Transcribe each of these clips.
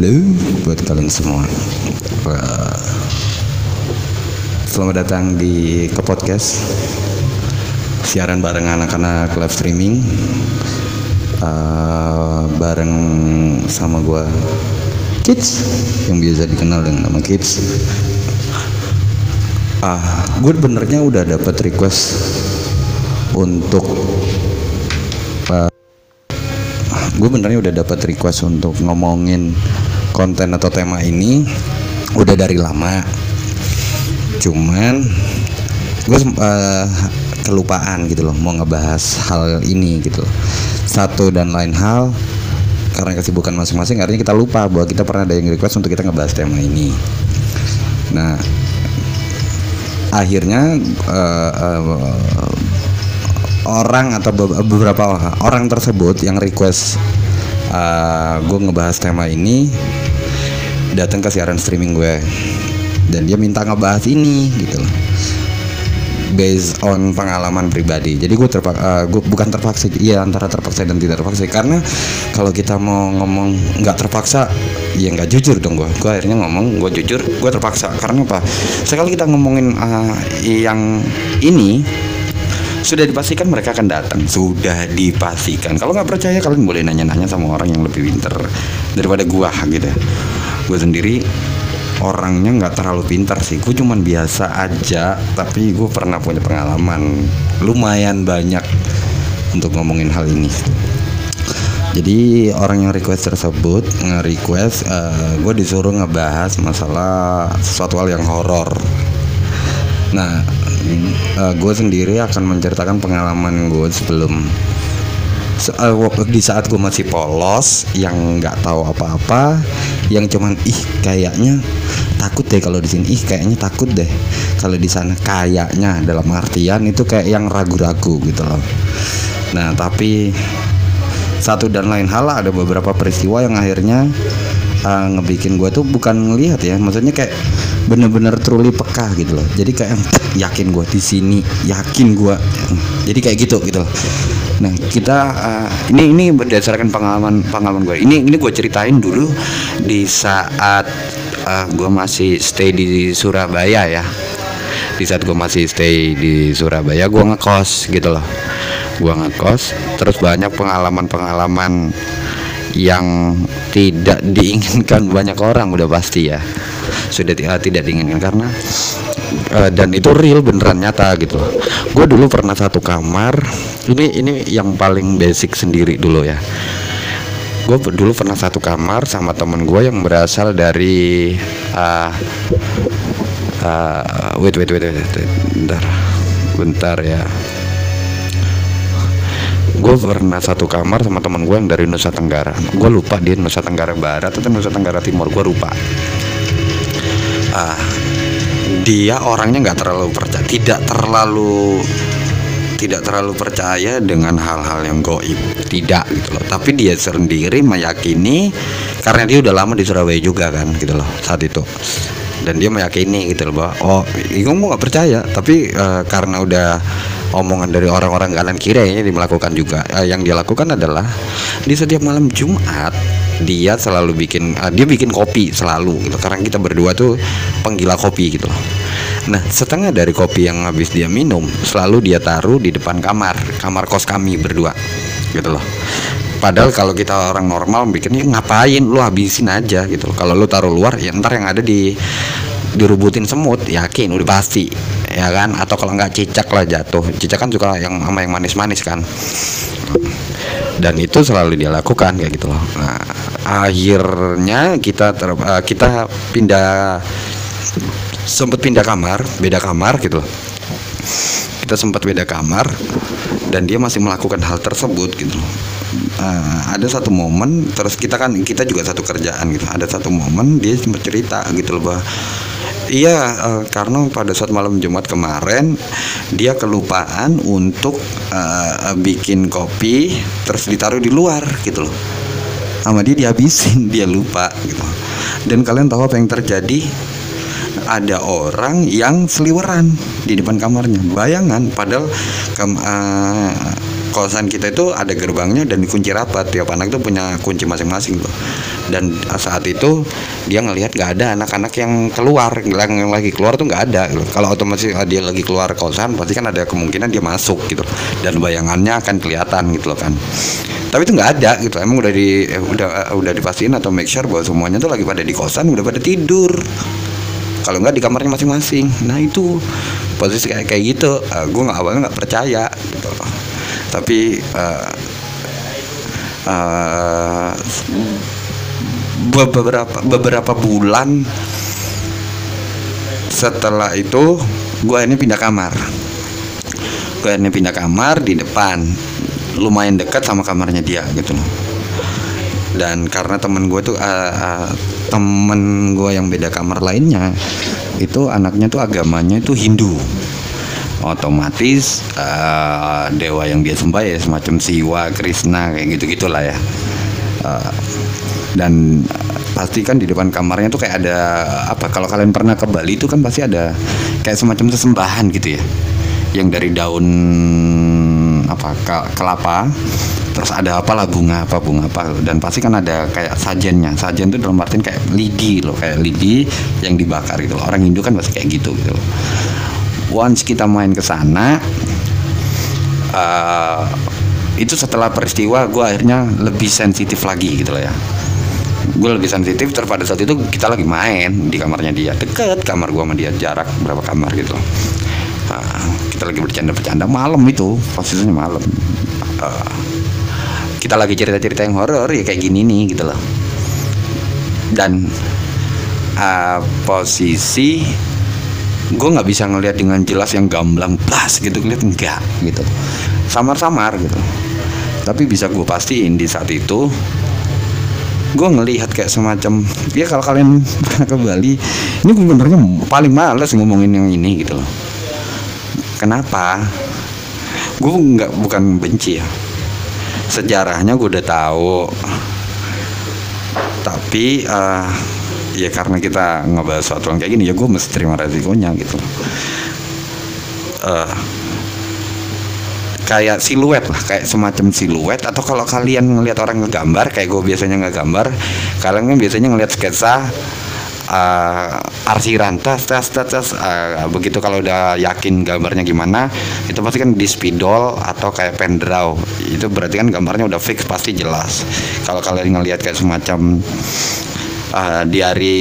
Halo buat kalian semua. Selamat datang di ke podcast siaran bareng anak-anak live streaming uh, bareng sama gua Kids yang biasa dikenal dengan nama Kids. Ah, uh, gue benernya udah dapat request untuk gue benernya udah dapat request untuk ngomongin konten atau tema ini udah dari lama cuman gue uh, kelupaan gitu loh mau ngebahas hal ini gitu loh. satu dan lain hal karena kesibukan masing-masing artinya kita lupa bahwa kita pernah ada yang request untuk kita ngebahas tema ini nah akhirnya uh, uh, orang atau beberapa orang tersebut yang request uh, gue ngebahas tema ini datang ke siaran streaming gue. Dan dia minta ngebahas ini gitu loh. Based on pengalaman pribadi. Jadi gue terpak uh, gue bukan terpaksa iya antara terpaksa dan tidak terpaksa. Karena kalau kita mau ngomong nggak terpaksa ya nggak jujur dong gue gue akhirnya ngomong gue jujur gue terpaksa. Karena apa? Sekali kita ngomongin uh, yang ini sudah dipastikan mereka akan datang. Sudah dipastikan. Kalau nggak percaya kalian boleh nanya-nanya sama orang yang lebih pinter daripada gua gitu gue sendiri orangnya nggak terlalu pintar sih. Gue cuman biasa aja tapi gue pernah punya pengalaman lumayan banyak untuk ngomongin hal ini. Jadi orang yang request tersebut nge-request uh, gue disuruh ngebahas masalah sesuatu hal yang horor. Nah uh, gue sendiri akan menceritakan pengalaman gue sebelum uh, di saat gue masih polos yang nggak tahu apa-apa yang cuman ih kayaknya takut deh kalau di sini ih kayaknya takut deh kalau di sana. Kayaknya dalam artian itu kayak yang ragu-ragu gitu loh. Nah tapi satu dan lain hal ada beberapa peristiwa yang akhirnya uh, ngebikin gue tuh bukan ngelihat ya. Maksudnya kayak bener-bener truly peka gitu loh. Jadi kayak yakin gue di sini yakin gue jadi kayak gitu gitu loh. Nah kita uh, ini ini berdasarkan pengalaman pengalaman gue ini ini gue ceritain dulu di saat uh, gue masih stay di Surabaya ya. Di saat gue masih stay di Surabaya gue ngekos gitu loh. Gue ngekos terus banyak pengalaman-pengalaman yang tidak diinginkan banyak orang udah pasti ya sudah uh, tidak diinginkan karena uh, dan itu real beneran nyata gitu gue dulu pernah satu kamar ini ini yang paling basic sendiri dulu ya. Gue dulu pernah satu kamar sama temen gue yang berasal dari uh, uh, wait, wait wait wait wait bentar bentar ya. Gue pernah satu kamar sama teman gue yang dari Nusa Tenggara. Gue lupa dia Nusa Tenggara Barat atau Nusa Tenggara Timur gue lupa ah dia orangnya nggak terlalu percaya tidak terlalu tidak terlalu percaya dengan hal-hal yang goib. Tidak gitu loh. Tapi dia sendiri meyakini karena dia udah lama di Surabaya juga kan gitu loh saat itu. Dan dia meyakini gitu loh bahwa oh ini gue nggak percaya tapi uh, karena udah omongan dari orang-orang kanan kiri ini dimelakukan juga. Uh, yang dia lakukan adalah di setiap malam Jumat dia selalu bikin uh, dia bikin kopi selalu gitu. Karena kita berdua tuh penggila kopi gitu nah setengah dari kopi yang habis dia minum selalu dia taruh di depan kamar kamar kos kami berdua gitu loh. Padahal kalau kita orang normal bikinnya ngapain lu habisin aja? gitu. Kalau lu taruh luar ya ntar yang ada di dirubutin semut yakin udah pasti ya kan? Atau kalau nggak cicak lah jatuh. Cicak kan suka yang sama yang manis-manis kan dan itu selalu dia lakukan kayak gitu loh. Nah akhirnya kita ter, uh, kita pindah sempat pindah kamar beda kamar gitu loh. Kita sempat beda kamar dan dia masih melakukan hal tersebut gitu loh. Uh, ada satu momen terus kita kan kita juga satu kerjaan gitu. Ada satu momen dia sempat cerita gitu loh bahwa Iya, uh, karena pada saat malam Jumat kemarin dia kelupaan untuk uh, bikin kopi terus ditaruh di luar gitu loh. Sama dia dihabisin, dia lupa gitu. Dan kalian tahu apa yang terjadi? Ada orang yang seliweran di depan kamarnya. Bayangan padahal kam uh, kosan kita itu ada gerbangnya dan dikunci rapat. Tiap anak itu punya kunci masing-masing loh dan saat itu dia ngelihat nggak ada anak-anak yang keluar yang lagi keluar tuh nggak ada gitu. kalau otomatis dia lagi keluar kosan pasti kan ada kemungkinan dia masuk gitu. Dan bayangannya akan kelihatan gitu loh kan. Tapi itu nggak ada gitu. Emang udah di eh, udah udah dipastiin atau make sure bahwa semuanya tuh lagi pada di kosan udah pada tidur. Kalau nggak di kamarnya masing-masing. Nah itu posisi kayak kayak gitu. Uh, gue nggak awalnya nggak percaya gitu tapi uh, uh, beberapa beberapa bulan setelah itu gue ini pindah kamar. Gue ini pindah kamar di depan. Lumayan dekat sama kamarnya dia gitu loh. Dan karena temen gue tuh uh, uh, temen gue yang beda kamar lainnya itu anaknya tuh agamanya itu Hindu otomatis uh, dewa yang dia sembah ya semacam Siwa, Krishna kayak gitu gitulah ya. Uh, dan pasti kan di depan kamarnya tuh kayak ada apa kalau kalian pernah ke Bali itu kan pasti ada kayak semacam sesembahan gitu ya. Yang dari daun apa kelapa terus ada apalah bunga apa bunga apa. Dan pasti kan ada kayak sajennya. Sajen itu dalam artian kayak lidi loh kayak lidi yang dibakar gitu loh. Orang Hindu kan pasti kayak gitu gitu loh once kita main ke sana uh, itu setelah peristiwa gue akhirnya lebih sensitif lagi gitu loh ya. Gue lebih sensitif terpada saat itu kita lagi main di kamarnya dia. Deket kamar gue sama dia jarak berapa kamar gitu. Loh uh, kita lagi bercanda-bercanda malam itu posisinya malam. Uh, kita lagi cerita-cerita yang horor ya kayak gini nih gitu loh. Dan uh, posisi gue nggak bisa ngelihat dengan jelas yang gamblang blas gitu ngeliat enggak gitu. Samar-samar gitu. Tapi bisa gue pastiin di saat itu gue ngelihat kayak semacam ya kalau kalian pernah ke Bali ini gue benernya paling males ngomongin yang ini gitu loh. Kenapa? Gue nggak bukan benci ya. Sejarahnya gue udah tahu. Tapi uh, ya karena kita ngebahas suatu kayak gini ya gue mesti terima resikonya gitu. Uh, kayak siluet lah kayak semacam siluet atau kalau kalian ngelihat orang ngegambar kayak gue biasanya ngegambar kalian kan biasanya ngelihat sketsa uh, arsiran tas tas tas, tas uh, begitu kalau udah yakin gambarnya gimana itu pasti kan di spidol atau kayak pen draw. Itu berarti kan gambarnya udah fix pasti jelas. Kalau kalian ngelihat kayak semacam uh, di hari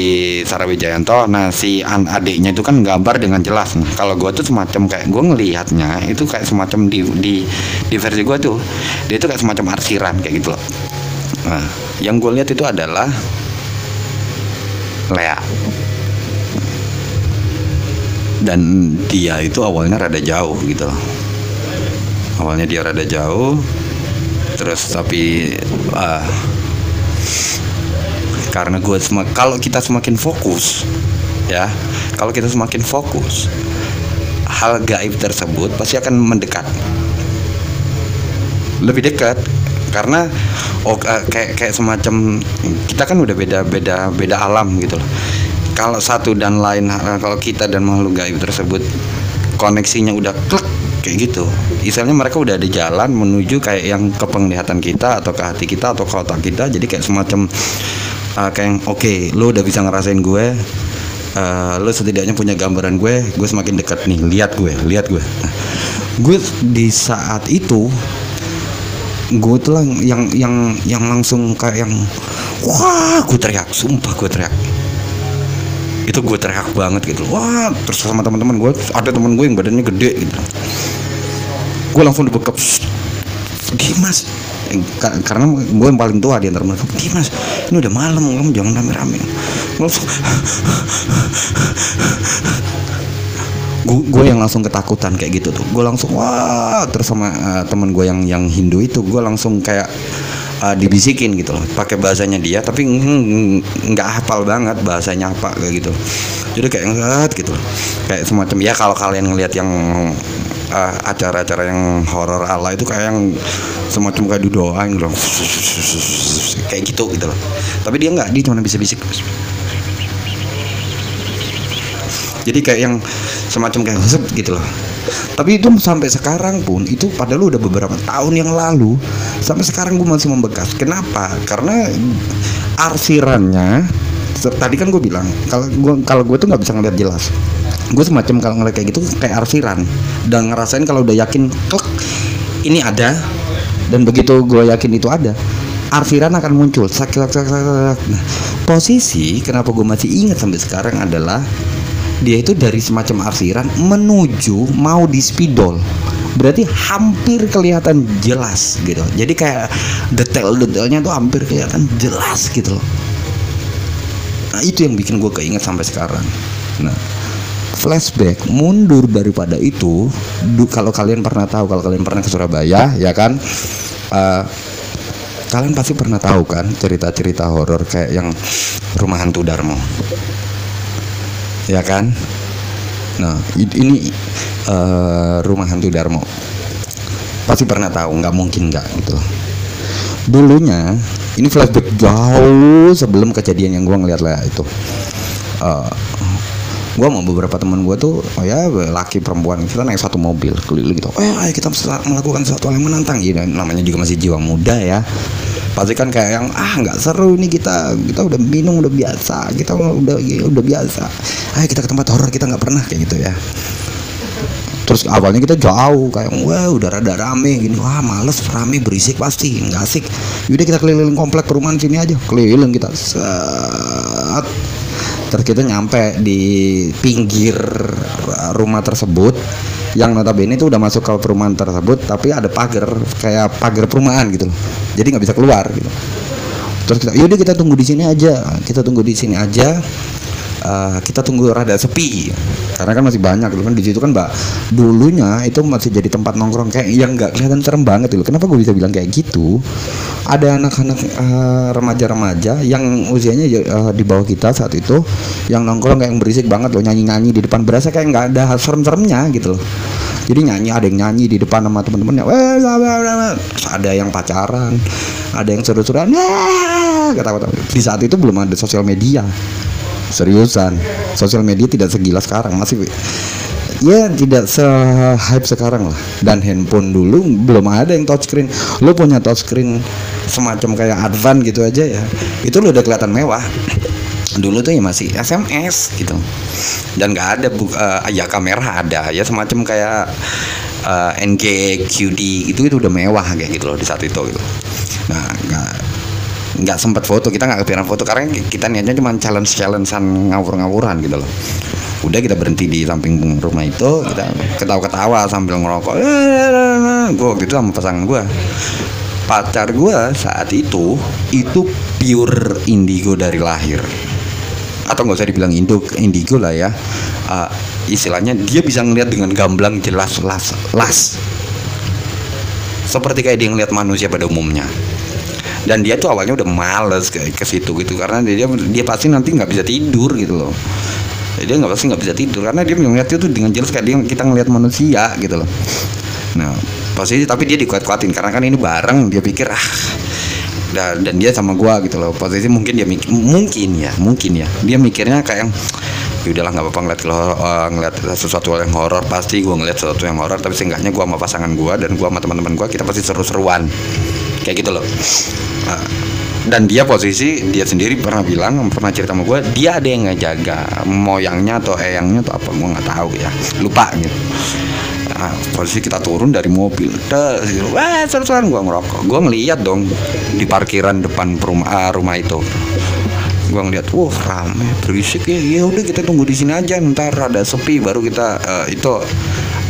Sarawijayanto nah si an adiknya itu kan gambar dengan jelas. Nah kalau gue tuh semacam kayak gue ngelihatnya itu kayak semacam di di di versi gue tuh dia itu kayak semacam arsiran kayak gitu loh. Nah yang gue lihat itu adalah Lea. Dan dia itu awalnya rada jauh gitu loh. Awalnya dia rada jauh terus tapi uh, karena gue semak kalau kita semakin fokus ya kalau kita semakin fokus hal gaib tersebut pasti akan mendekat. Lebih dekat karena oh, uh, kayak kayak semacam kita kan udah beda beda beda alam gitu loh. Kalau satu dan lain uh, kalau kita dan makhluk gaib tersebut koneksinya udah klik kayak gitu. Misalnya mereka udah ada jalan menuju kayak yang ke penglihatan kita atau ke hati kita atau ke otak kita jadi kayak semacam uh, kayak oke okay, lo udah bisa ngerasain gue uh, lo setidaknya punya gambaran gue gue semakin dekat nih lihat gue lihat gue. Nah, gue di saat itu gue tuh lang yang yang yang langsung kayak yang wah gue teriak sumpah gue teriak. Itu gue teriak banget gitu. Wah terus sama teman-teman gue ada teman gue yang badannya gede gitu. Gue langsung dibekap Dimas karena gue yang paling tua di antara mereka. Dimas ini udah malam kamu jangan rame-rame. Gue yang langsung ketakutan kayak gitu tuh. Gue langsung wah terus sama uh, teman gue yang yang Hindu itu gue langsung kayak uh, dibisikin gitu loh. Pakai bahasanya dia tapi nggak hafal banget bahasanya apa kayak gitu. Jadi kayak ngeliat gitu loh. kayak semacam ya kalau kalian ngelihat yang uh, acara-acara yang horor ala itu kayak yang semacam kayak didoain gitu kayak gitu gitu loh. Tapi dia nggak dia cuma bisa bisik jadi kayak yang semacam kayak gitu loh. Tapi itu sampai sekarang pun itu padahal udah beberapa tahun yang lalu sampai sekarang gue masih membekas. Kenapa? Karena arsirannya tadi kan gue bilang kalau gue kalau gue tuh nggak bisa ngeliat jelas. Gue semacam kalau ngeliat kayak gitu kayak arsiran. Dan ngerasain kalau udah yakin klik ini ada. Dan begitu gue yakin itu ada arsiran akan muncul. Sak, sak. Nah, posisi kenapa gue masih ingat sampai sekarang adalah dia itu dari semacam arsiran menuju mau di spidol berarti hampir kelihatan jelas gitu. Jadi kayak detail-detailnya tuh hampir kelihatan jelas gitu loh. Nah itu yang bikin gue keinget sampai sekarang. Nah flashback mundur daripada itu kalau kalian pernah tahu kalau kalian pernah ke Surabaya ya kan? Uh, kalian pasti pernah tahu kan cerita-cerita horor kayak yang rumah hantu Darmo. Ya kan nah ini uh, rumah hantu Darmo. Pasti pernah tahu nggak mungkin nggak gitu. Dulunya ini flashback jauh sebelum kejadian yang gue ngeliat lah itu. Uh, gue mau beberapa teman gue tuh oh ya laki perempuan kita naik satu mobil keliling gitu. Oh ya ayo kita melakukan sesuatu yang menantang. Ya namanya juga masih jiwa muda ya pasti kan kayak yang ah nggak seru ini kita kita udah minum udah biasa kita udah udah biasa. Ayo kita ke tempat horor kita nggak pernah kayak gitu ya. Terus awalnya kita jauh kayak wah udah rada rame gini wah males rame berisik pasti nggak asik. Yaudah kita keliling komplek perumahan sini aja keliling kita saat terus kita nyampe di pinggir rumah tersebut yang notabene itu udah masuk ke perumahan tersebut tapi ada pagar kayak pagar perumahan gitu loh. Jadi nggak bisa keluar gitu. Terus kita yaudah kita tunggu di sini aja. Kita tunggu di sini aja uh, kita tunggu rada sepi karena kan masih banyak dulu kan. Di situ kan mbak dulunya itu masih jadi tempat nongkrong kayak yang nggak kelihatan serem banget loh kenapa gue bisa bilang kayak gitu? Ada anak-anak uh, remaja-remaja yang usianya uh, di bawah kita saat itu yang nongkrong kayak yang berisik banget loh nyanyi-nyanyi di depan berasa kayak nggak ada serem-seremnya gitu loh. Jadi nyanyi ada yang nyanyi di depan sama temen-temennya ada yang pacaran ada yang seru-seruan. Kata-kata di saat itu belum ada sosial media seriusan. Sosial media tidak segila sekarang masih ya tidak se hype sekarang lah. Dan handphone dulu belum ada yang touchscreen lo punya touchscreen semacam kayak advan gitu aja ya itu lo udah kelihatan mewah. Dulu tuh ya masih SMS gitu. Dan nggak ada bu uh, ya kamera ada ya semacam kayak uh, NG QD itu itu udah mewah kayak gitu loh di saat itu gitu. Nah nggak nggak sempat foto kita nggak kepikiran foto karena kita niatnya cuma challenge challengean ngawur-ngawuran gitu loh. Udah kita berhenti di samping rumah itu kita ketawa-ketawa sambil ngerokok. Gue waktu itu sama pasangan gue pacar gue saat itu itu pure indigo dari lahir. Atau nggak usah dibilang indigo indigo lah ya. Uh, istilahnya dia bisa ngeliat dengan gamblang jelas las las. Seperti kayak dia ngeliat manusia pada umumnya dan dia tuh awalnya udah males ke ke situ gitu. Karena dia dia pasti nanti nggak bisa tidur gitu loh. Dia nggak pasti nggak bisa tidur. Karena dia melihat itu dengan jelas kayak dia kita ngelihat manusia gitu loh. Nah pasti tapi dia dikuat-kuatin. Karena kan ini bareng dia pikir ah dan, dan dia sama gua gitu loh. Posisi mungkin dia mikir mungkin ya mungkin ya. Dia mikirnya kayak yang ya udahlah nggak apa-apa ngeliat uh, ngeliat sesuatu yang horor. Pasti gua ngeliat sesuatu yang horor tapi seenggaknya gua sama pasangan gua dan gua sama teman-teman gua kita pasti seru-seruan kayak gitu loh. Nah, dan dia posisi dia sendiri pernah bilang pernah cerita sama gue dia ada yang ngejaga moyangnya atau eyangnya atau apa gue nggak tahu ya. Lupa gitu. Nah, posisi kita turun dari mobil Dah, wah seru-seruan gue ngerokok. Gue ngeliat dong di parkiran depan rumah rumah itu. Gue ngeliat wah rame berisik ya. Ya udah kita tunggu di sini aja ntar ada sepi baru kita uh, itu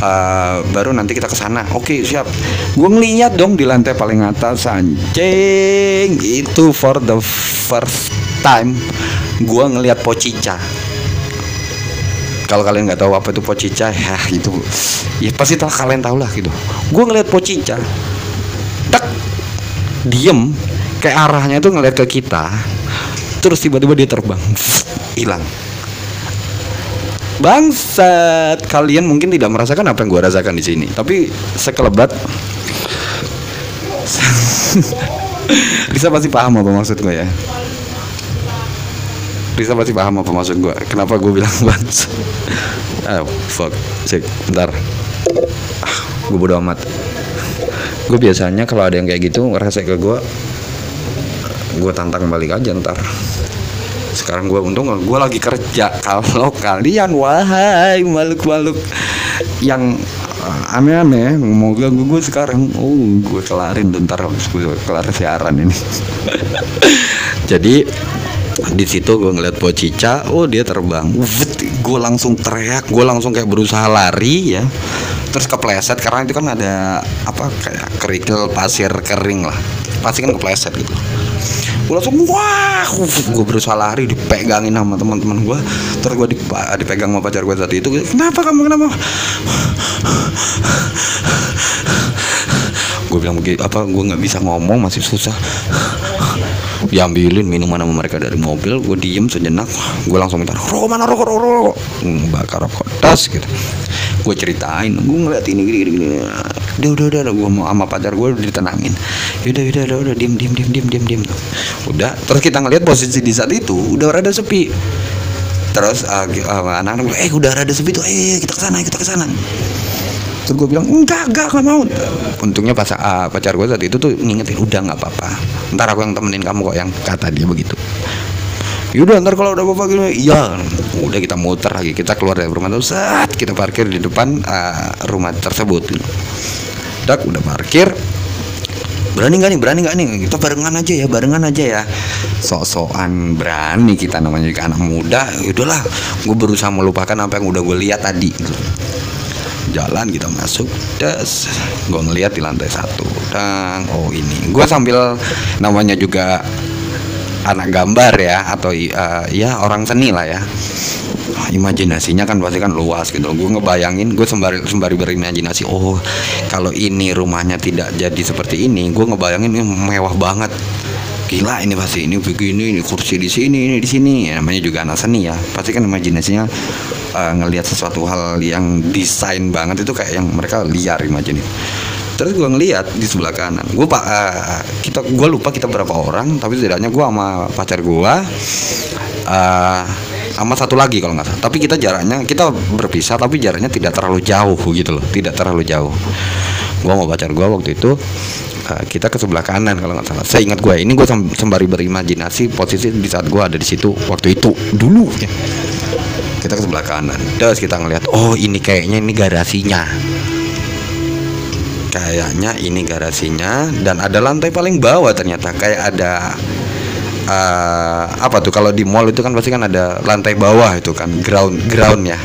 uh, baru nanti kita ke sana. Oke siap. Gue ngeliat dong di lantai paling atas anjing. Itu for the first time gue ngeliat pocica. Kalau kalian nggak tahu apa itu pocica ya itu ya pasti tahu kalian tahu lah gitu. Gue ngeliat pocica tak diem. Kayak arahnya tuh ngeliat ke kita terus tiba-tiba dia terbang. Hilang Bangsat, kalian mungkin tidak merasakan apa yang gue rasakan di sini, tapi sekelebat bisa pasti paham apa maksud gue ya. Risa pasti paham apa maksud gue kenapa gue bilang bans oh fuck. Cek bentar. Ah, gue bodo amat. Gue biasanya kalau ada yang kayak gitu ngerasa ke gue gue tantang balik aja ntar sekarang gue untung gue lagi kerja. Kalau kalian wahai makhluk-makhluk yang uh, aneh-aneh mau ganggu gue sekarang. Oh gue kelarin tuh, ntar gue kelar siaran ini. Jadi di situ gue ngeliat Cica, oh dia terbang. Gue langsung teriak gue langsung kayak berusaha lari ya. Terus kepleset karena itu kan ada apa kayak kerikil pasir kering lah. Pasti kan kepleset gitu gue langsung wah gue berusaha lari dipegangin sama teman-teman gue terus gue dipegang sama pacar gue saat itu. Kenapa kamu kenapa? Gue bilang begitu apa gue nggak bisa ngomong masih susah. Diambilin minuman sama mereka dari mobil gue diem sejenak. Gue langsung minta rokok mana rokok rokok rokok bakar rokok tas gitu. Gue ceritain gue ngeliat ini gini gini, gini. udah udah gue mau sama pacar gue ditenangin udah udah udah udah diem diem diem diem diem diem. Udah terus kita ngeliat posisi di saat itu udah rada sepi. Terus uh, uh, anak-anak eh udah rada sepi tuh eh kita ke sana kita ke sana terus gue bilang enggak enggak nggak mau. Untungnya pas uh, pacar gue saat itu tuh ngingetin udah nggak apa-apa. Ntar aku yang temenin kamu kok yang kata dia begitu. Yaudah ntar kalau udah bapak gini Iya. Udah kita muter lagi Kita keluar dari rumah tuh Saat kita parkir di depan uh, rumah tersebut. Dak udah parkir Berani gak nih? Berani gak nih? Kita barengan aja ya Barengan aja ya. Sok-sokan berani kita namanya juga anak muda. Yaudahlah Gue berusaha melupakan apa yang udah gue lihat tadi. Jalan kita masuk das gue ngeliat di lantai satu. Dan oh ini. Gue sambil namanya juga anak gambar ya atau uh, ya orang seni lah ya. Imajinasinya kan pasti kan luas gitu. Gue ngebayangin gue sembari sembari berimajinasi oh kalau ini rumahnya tidak jadi seperti ini gue ngebayangin ini mewah banget. Gila ini pasti ini begini ini kursi di sini ini di sini. Ya, namanya juga anak seni ya. Pasti kan imajinasinya uh, ngelihat sesuatu hal yang desain banget itu kayak yang mereka liar imajinasi terus gue ngeliat di sebelah kanan. Gue pak uh, kita gue lupa kita berapa orang tapi setidaknya gue sama pacar gue uh, sama satu lagi kalau nggak salah. Tapi kita jaraknya kita berpisah tapi jaraknya tidak terlalu jauh gitu loh. Tidak terlalu jauh. Gue mau pacar gue waktu itu uh, kita ke sebelah kanan kalau nggak salah. Saya ingat gue ini gue sembari berimajinasi posisi di saat gue ada di situ waktu itu dulu. Ya kita ke sebelah kanan. Terus kita ngeliat oh ini kayaknya ini garasinya kayaknya ini garasinya dan ada lantai paling bawah ternyata. Kayak ada uh, apa tuh kalau di mall itu kan pasti kan ada lantai bawah itu kan ground ground ya.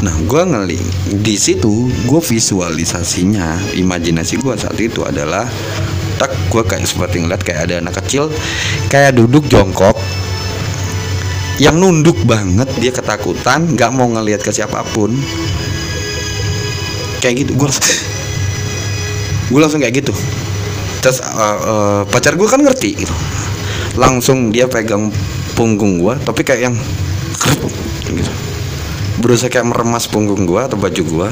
Nah, gue ngeli di situ, gue visualisasinya, imajinasi gue saat itu adalah tak gue kayak seperti ngeliat kayak ada anak kecil kayak duduk jongkok yang nunduk banget dia ketakutan nggak mau ngelihat ke siapa pun. Kayak gitu gue gue langsung kayak gitu. Terus uh, uh, pacar gue kan ngerti gitu. Langsung dia pegang punggung gue tapi kayak yang gitu. Berusaha kayak meremas punggung gua atau baju gua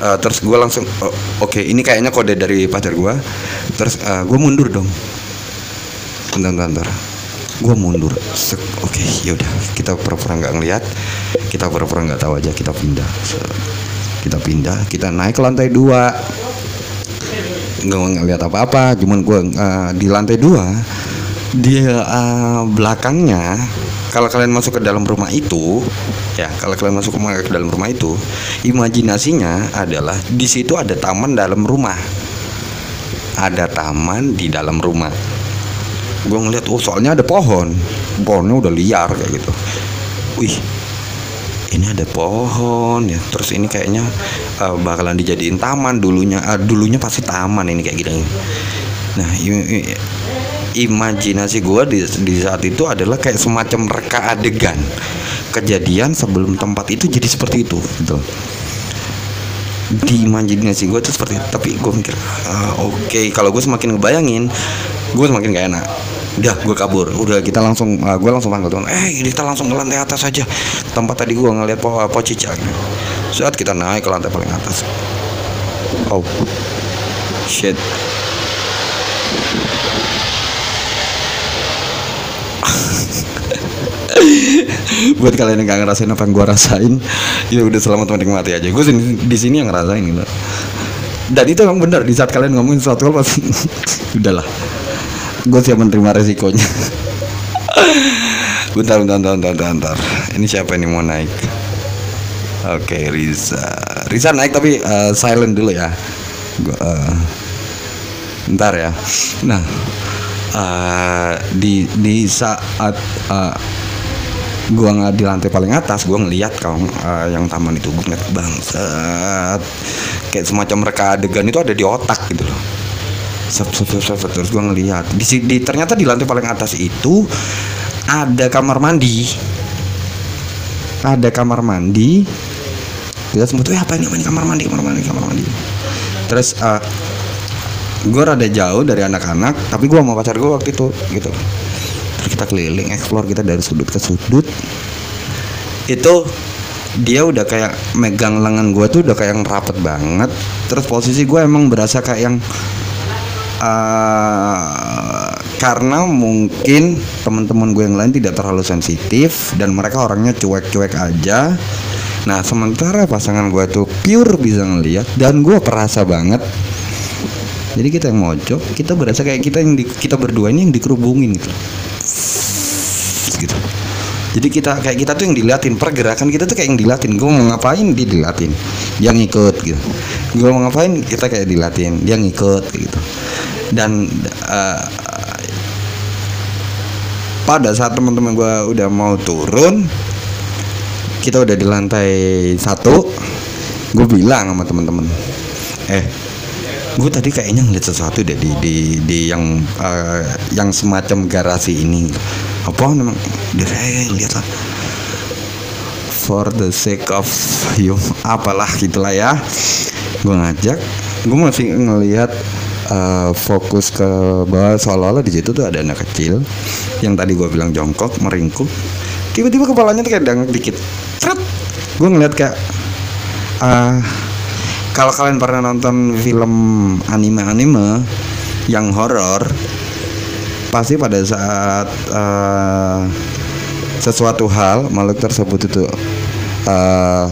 uh, terus gua langsung oh, oke okay, ini kayaknya kode dari pacar gua. Terus uh, gua mundur dong. Bentar bentar gua mundur. Oke okay, yaudah kita pura-pura nggak ngeliat kita pura-pura nggak tahu aja kita pindah kita pindah kita naik ke lantai dua. Nggak ngeliat apa-apa cuman gua uh, di lantai dua dia uh, belakangnya kalau kalian masuk ke dalam rumah itu ya kalau kalian masuk ke dalam rumah itu imajinasinya adalah di situ ada taman dalam rumah. Ada taman di dalam rumah. Gue ngeliat oh soalnya ada pohon. Pohonnya udah liar kayak gitu. Wih ini ada pohon ya. Terus ini kayaknya uh, bakalan dijadiin taman dulunya. Uh, dulunya pasti taman ini kayak gini. Nah imajinasi gue di, di saat itu adalah kayak semacam reka adegan. Kejadian sebelum tempat itu jadi seperti itu gitu. Di imajinasi gue tuh seperti tapi gue mikir uh, oke okay. kalau gue semakin ngebayangin gue semakin gak enak udah gue kabur. Udah kita langsung uh, gue langsung panggil teman. Eh kita langsung ke lantai atas aja. Tempat tadi gue ngeliat po, po cicak saat kita naik ke lantai paling atas. Oh. Shit. Buat kalian yang gak ngerasain apa yang gue rasain ya udah selamat menikmati aja. Gue di sini yang ngerasain gitu. Dan itu emang benar di saat kalian ngomongin sesuatu pasti udahlah gue siap menerima resikonya. Bentar bentar bentar bentar bentar ini siapa ini mau naik? Oke okay, Riza. Riza naik tapi uh, silent dulu ya. Gua, uh, bentar ya. Nah uh, di di saat uh, gua nggak di lantai paling atas gua ngeliat kaum uh, yang taman itu gua ngeliat bangsat. Kayak semacam reka adegan itu ada di otak gitu loh sep, terus gua ngeliat. Di, di ternyata di lantai paling atas itu ada kamar mandi. Ada kamar mandi. Kita semua tuh apa ini apa ini? Kamar mandi kamar mandi kamar mandi. Terus uh, gue rada jauh dari anak-anak tapi gue mau pacar gue waktu itu gitu. Terus kita keliling explore kita dari sudut ke sudut. Itu dia udah kayak megang lengan gue tuh udah kayak yang rapet banget. Terus posisi gue emang berasa kayak yang uh, karena mungkin teman-teman gue yang lain tidak terlalu sensitif dan mereka orangnya cuek-cuek aja. Nah sementara pasangan gue tuh pure bisa ngeliat dan gue perasa banget. Jadi kita yang mojok kita berasa kayak kita yang di, kita berdua ini yang dikerubungin gitu. Gitu. Jadi kita kayak kita tuh yang diliatin pergerakan kita tuh kayak yang dilatin. Gue mau ngapain dia dilatin? Dia ngikut gitu. Gue mau ngapain kita kayak dilatin. Dia ngikut gitu dan uh, pada saat teman-teman gue udah mau turun kita udah di lantai satu gue bilang sama teman-teman eh gue tadi kayaknya ngeliat sesuatu deh di di, di yang uh, yang semacam garasi ini. Apa? Memang dire lihat lah for the sake of you. Apalah gitulah ya. Gue ngajak gue masih ngelihat uh, fokus ke bawah seolah-olah di situ tuh ada anak kecil yang tadi gue bilang jongkok meringkuk tiba-tiba kepalanya tuh kayak dangak dikit Tret. gue ngeliat kayak uh, kalau kalian pernah nonton film anime-anime yang horor pasti pada saat uh, sesuatu hal makhluk tersebut itu uh,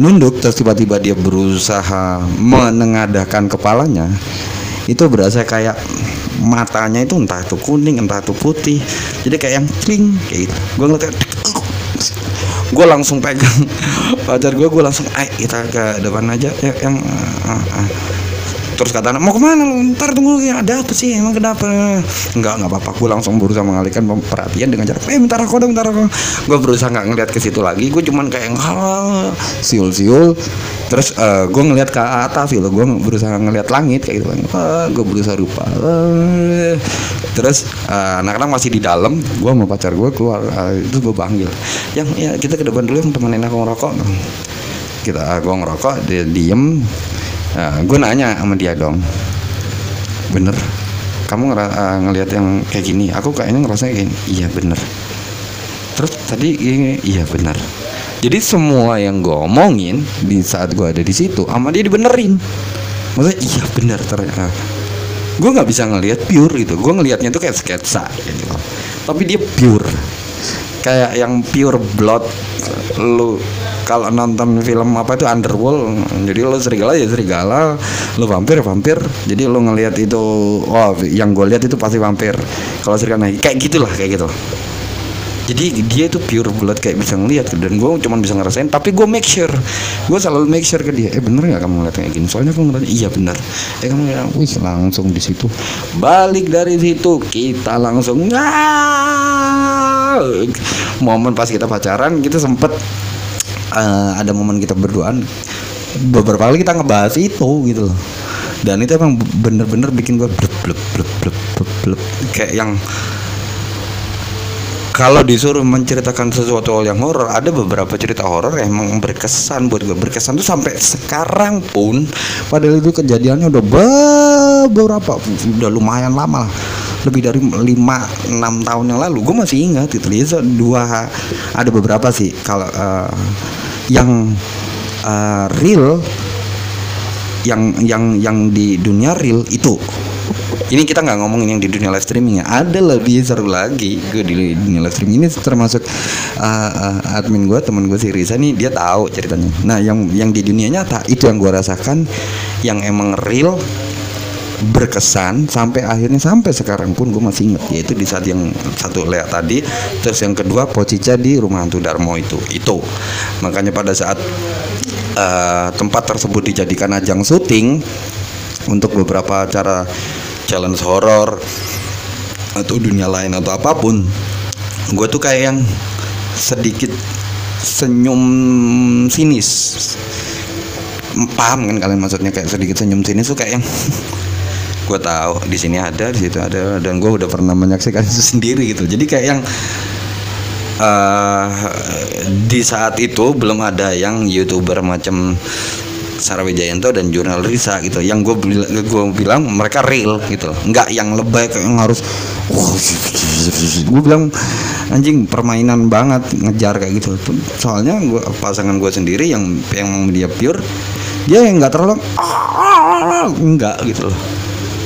nunduk terus tiba-tiba dia berusaha menengadahkan kepalanya itu berasa kayak matanya itu entah itu kuning entah itu putih. Jadi kayak yang cling kayak gitu. Gue ngeliat gue langsung pegang. Pacar gue gue langsung ayo kita ke depan aja. Ya, yang uh. Terus kata anak mau ke mana lu? Ntar tunggu ya ada apa sih? Emang kenapa? Enggak nggak apa-apa. Gue langsung berusaha mengalihkan perhatian dengan cara eh bentar aku dong bentar aku. Gue berusaha nggak ngeliat ke situ lagi gue cuman kayak ngalah siul-siul. Terus uh, gue ngeliat ke atas gitu. Gue berusaha ngeliat langit kayak gitu uh, gue berusaha rupa. Uh, terus uh, anak-anak masih di dalam gue mau pacar gue keluar uh, itu gue panggil. Yang ya kita ke depan dulu yang temenin aku ngerokok. Kita gue ngerokok dia diem uh, gue nanya sama dia dong. Bener? Kamu ngera, uh, ngelihat yang kayak gini? Aku kayaknya ngerasa kayak gini. Iya bener. Terus tadi ini iya bener. Jadi semua yang gue omongin di saat gue ada di situ sama dia dibenerin. Maksudnya iya bener ternyata. Gue nggak bisa ngelihat pure gitu. Gue ngelihatnya tuh kayak sketsa gitu. Tapi dia pure. Kayak yang pure blood lu kalau nonton film apa itu underworld jadi lo serigala ya serigala lo vampir vampir. Jadi lo ngelihat itu oh yang gue lihat itu pasti vampir. Kalau serigala kayak gitulah kayak gitu. Jadi dia itu pure blood kayak bisa ngeliat dan gue cuma bisa ngerasain tapi gue make sure gue selalu make sure ke dia eh bener nggak kamu ngeliat kayak gini? Soalnya aku ngeliat iya bener. Eh kamu ngeliat wih langsung di situ. Balik dari situ kita langsung momen pas kita pacaran kita sempet uh, ada momen kita berduaan beberapa kali kita ngebahas itu gitu loh. Dan itu emang bener-bener bikin gue blep blep blep blep blep, blep. kayak yang kalau disuruh menceritakan sesuatu yang horor ada beberapa cerita horor yang emang berkesan buat gue berkesan tuh sampai sekarang pun padahal itu kejadiannya udah beberapa udah lumayan lama lah lebih dari 5 6 tahun yang lalu. Gue masih ingat itu lihat dua ada beberapa sih. Kalau uh, yang uh, real yang yang yang di dunia real itu. Ini kita nggak ngomongin yang di dunia live streaming ya ada lebih seru lagi. Gue di dunia live streaming ini termasuk uh, uh, admin gue teman gue si Risa nih dia tahu ceritanya. Nah yang yang di dunia nyata itu yang gue rasakan. Yang emang real berkesan sampai akhirnya sampai sekarang pun gue masih inget yaitu di saat yang satu lea tadi terus yang kedua Pocica di rumah hantu Darmo itu itu. Makanya pada saat uh, tempat tersebut dijadikan ajang syuting untuk beberapa acara challenge horror atau dunia lain atau apa pun gue tuh kayak yang sedikit senyum sinis. Paham kan kalian maksudnya kayak sedikit senyum sinis tuh kayak yang gue tahu di sini ada di situ ada dan gue udah pernah menyaksikan itu sendiri gitu. Jadi kayak yang uh, di saat itu belum ada yang youtuber macam Sarah Wijayanto dan jurnal Risa gitu. Yang gue bilang gue bilang mereka real gitu nggak yang lebay kayak yang harus gue bilang anjing permainan banget ngejar kayak gitu. Soalnya gua, pasangan gue sendiri yang yang dia pure dia yang nggak terlalu enggak gitu loh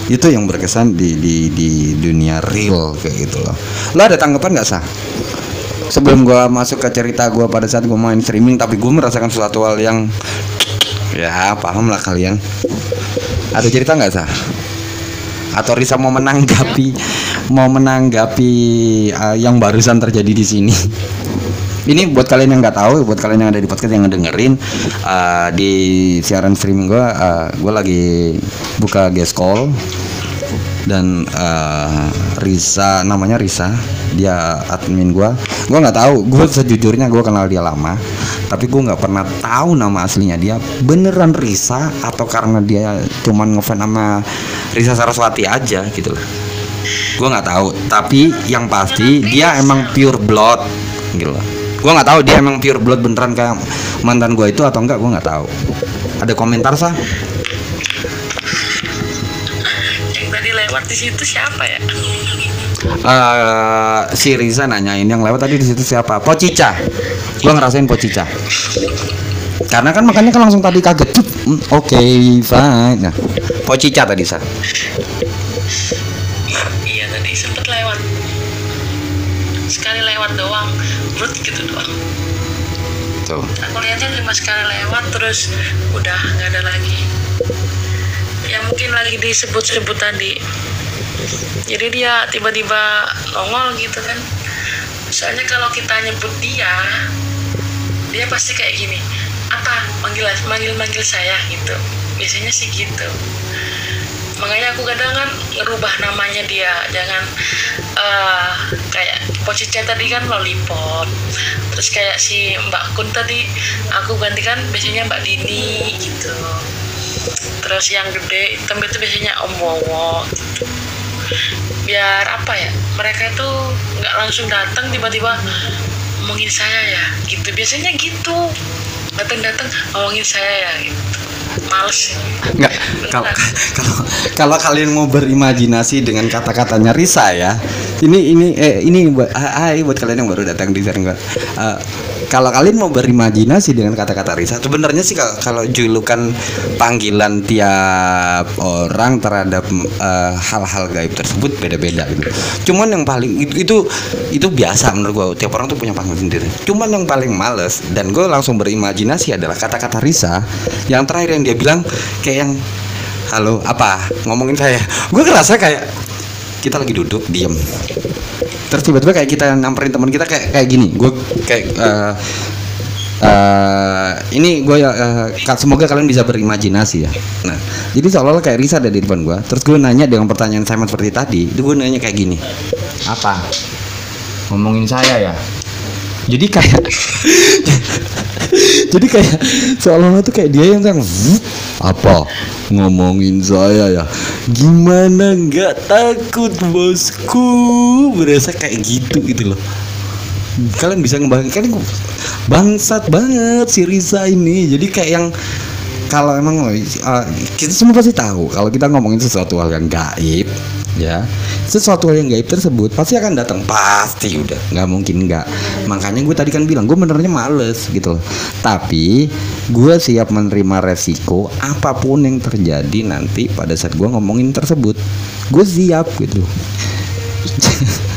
itu yang berkesan di di di dunia real kayak gitu loh. Lo ada tanggapan nggak sah sebelum gue masuk ke cerita gue pada saat gue main streaming tapi gue merasakan suatu hal yang ya paham lah kalian. Ada cerita nggak sah atau Risa mau menanggapi mau menanggapi uh, yang barusan terjadi di sini? Ini buat kalian yang nggak tahu buat kalian yang ada di podcast yang ngedengerin uh, di siaran streaming gue uh, gue lagi buka guest call dan uh, Risa namanya Risa dia admin gue gue nggak tahu gue sejujurnya gue kenal dia lama tapi gue nggak pernah tahu nama aslinya dia. Beneran Risa atau karena dia cuman ngefans sama Risa Saraswati aja gitu loh gue nggak tahu tapi yang pasti dia emang pure blood gitu loh gue nggak tahu dia emang pure blood beneran kayak mantan gue itu atau enggak gue nggak tahu. Ada komentar sah lewat di situ siapa ya? Uh, si Riza nanyain yang lewat tadi di situ siapa? Pocica. Gue ngerasain Pocica. Karena kan makanya kan langsung tadi kaget. Hmm, oke okay, fine. Nah Pocica tadi sah iya tadi sempet lewat. Sekali lewat doang. Brut gitu doang. Tuh. Aku lihatnya cuma sekali lewat terus udah nggak ada lagi. Ya mungkin lagi disebut-sebut tadi jadi dia tiba-tiba nongol gitu kan. Soalnya kalau kita nyebut dia dia pasti kayak gini apa? Manggil manggil manggil saya gitu. Biasanya sih gitu. Makanya aku kadang kan ngerubah namanya dia. Jangan uh, kayak posisinya tadi kan lollipop. Terus kayak si Mbak Kun tadi aku gantikan biasanya Mbak Dini gitu. Terus yang gede hitam itu biasanya Om Wowo gitu biar apa ya mereka itu nggak langsung datang tiba-tiba ngomongin saya ya gitu. Biasanya gitu. Datang-datang ngomongin saya ya gitu. Males. Nggak kalau kalau kalau kalian mau berimajinasi dengan kata-katanya Risa ya ini ini eh ini buat hai buat kalian yang baru datang di sana uh, kalau kalian mau berimajinasi dengan kata-kata Risa sebenarnya sih kalau, julukan panggilan tiap orang terhadap hal hal-hal gaib tersebut beda-beda gitu. Cuman yang paling itu itu, itu biasa menurut gue tiap orang tuh punya panggilan sendiri. Cuman yang paling males dan gue langsung berimajinasi adalah kata-kata Risa. Yang terakhir yang dia bilang kayak yang halo apa? Ngomongin saya. Gue ngerasa kayak kita lagi duduk diem terus tiba-tiba kayak kita nyamperin teman kita kayak kayak gini. Gue kayak uh, uh, ini gue uh, semoga kalian bisa berimajinasi ya. Nah jadi seolah-olah kayak Risa ada di depan gue terus gue nanya dengan pertanyaan sama seperti tadi itu gue nanya kayak gini. Apa? Ngomongin saya ya jadi kayak jadi kayak seolah-olah tuh kayak dia yang kan apa ngomongin saya ya? Gimana nggak takut bosku? Berasa kayak gitu gitu loh. Kalian bisa ngebayangin kalian bangsat banget si Risa ini. Jadi kayak yang kalau emang uh, kita semua pasti tahu kalau kita ngomongin sesuatu hal yang gaib ya sesuatu yang gaib tersebut pasti akan datang. Pasti udah. Nggak mungkin nggak. Makanya gue tadi kan bilang gue benernya males gitu loh. Tapi gue siap menerima resiko apa pun yang terjadi nanti pada saat gue ngomongin tersebut. Gue siap gitu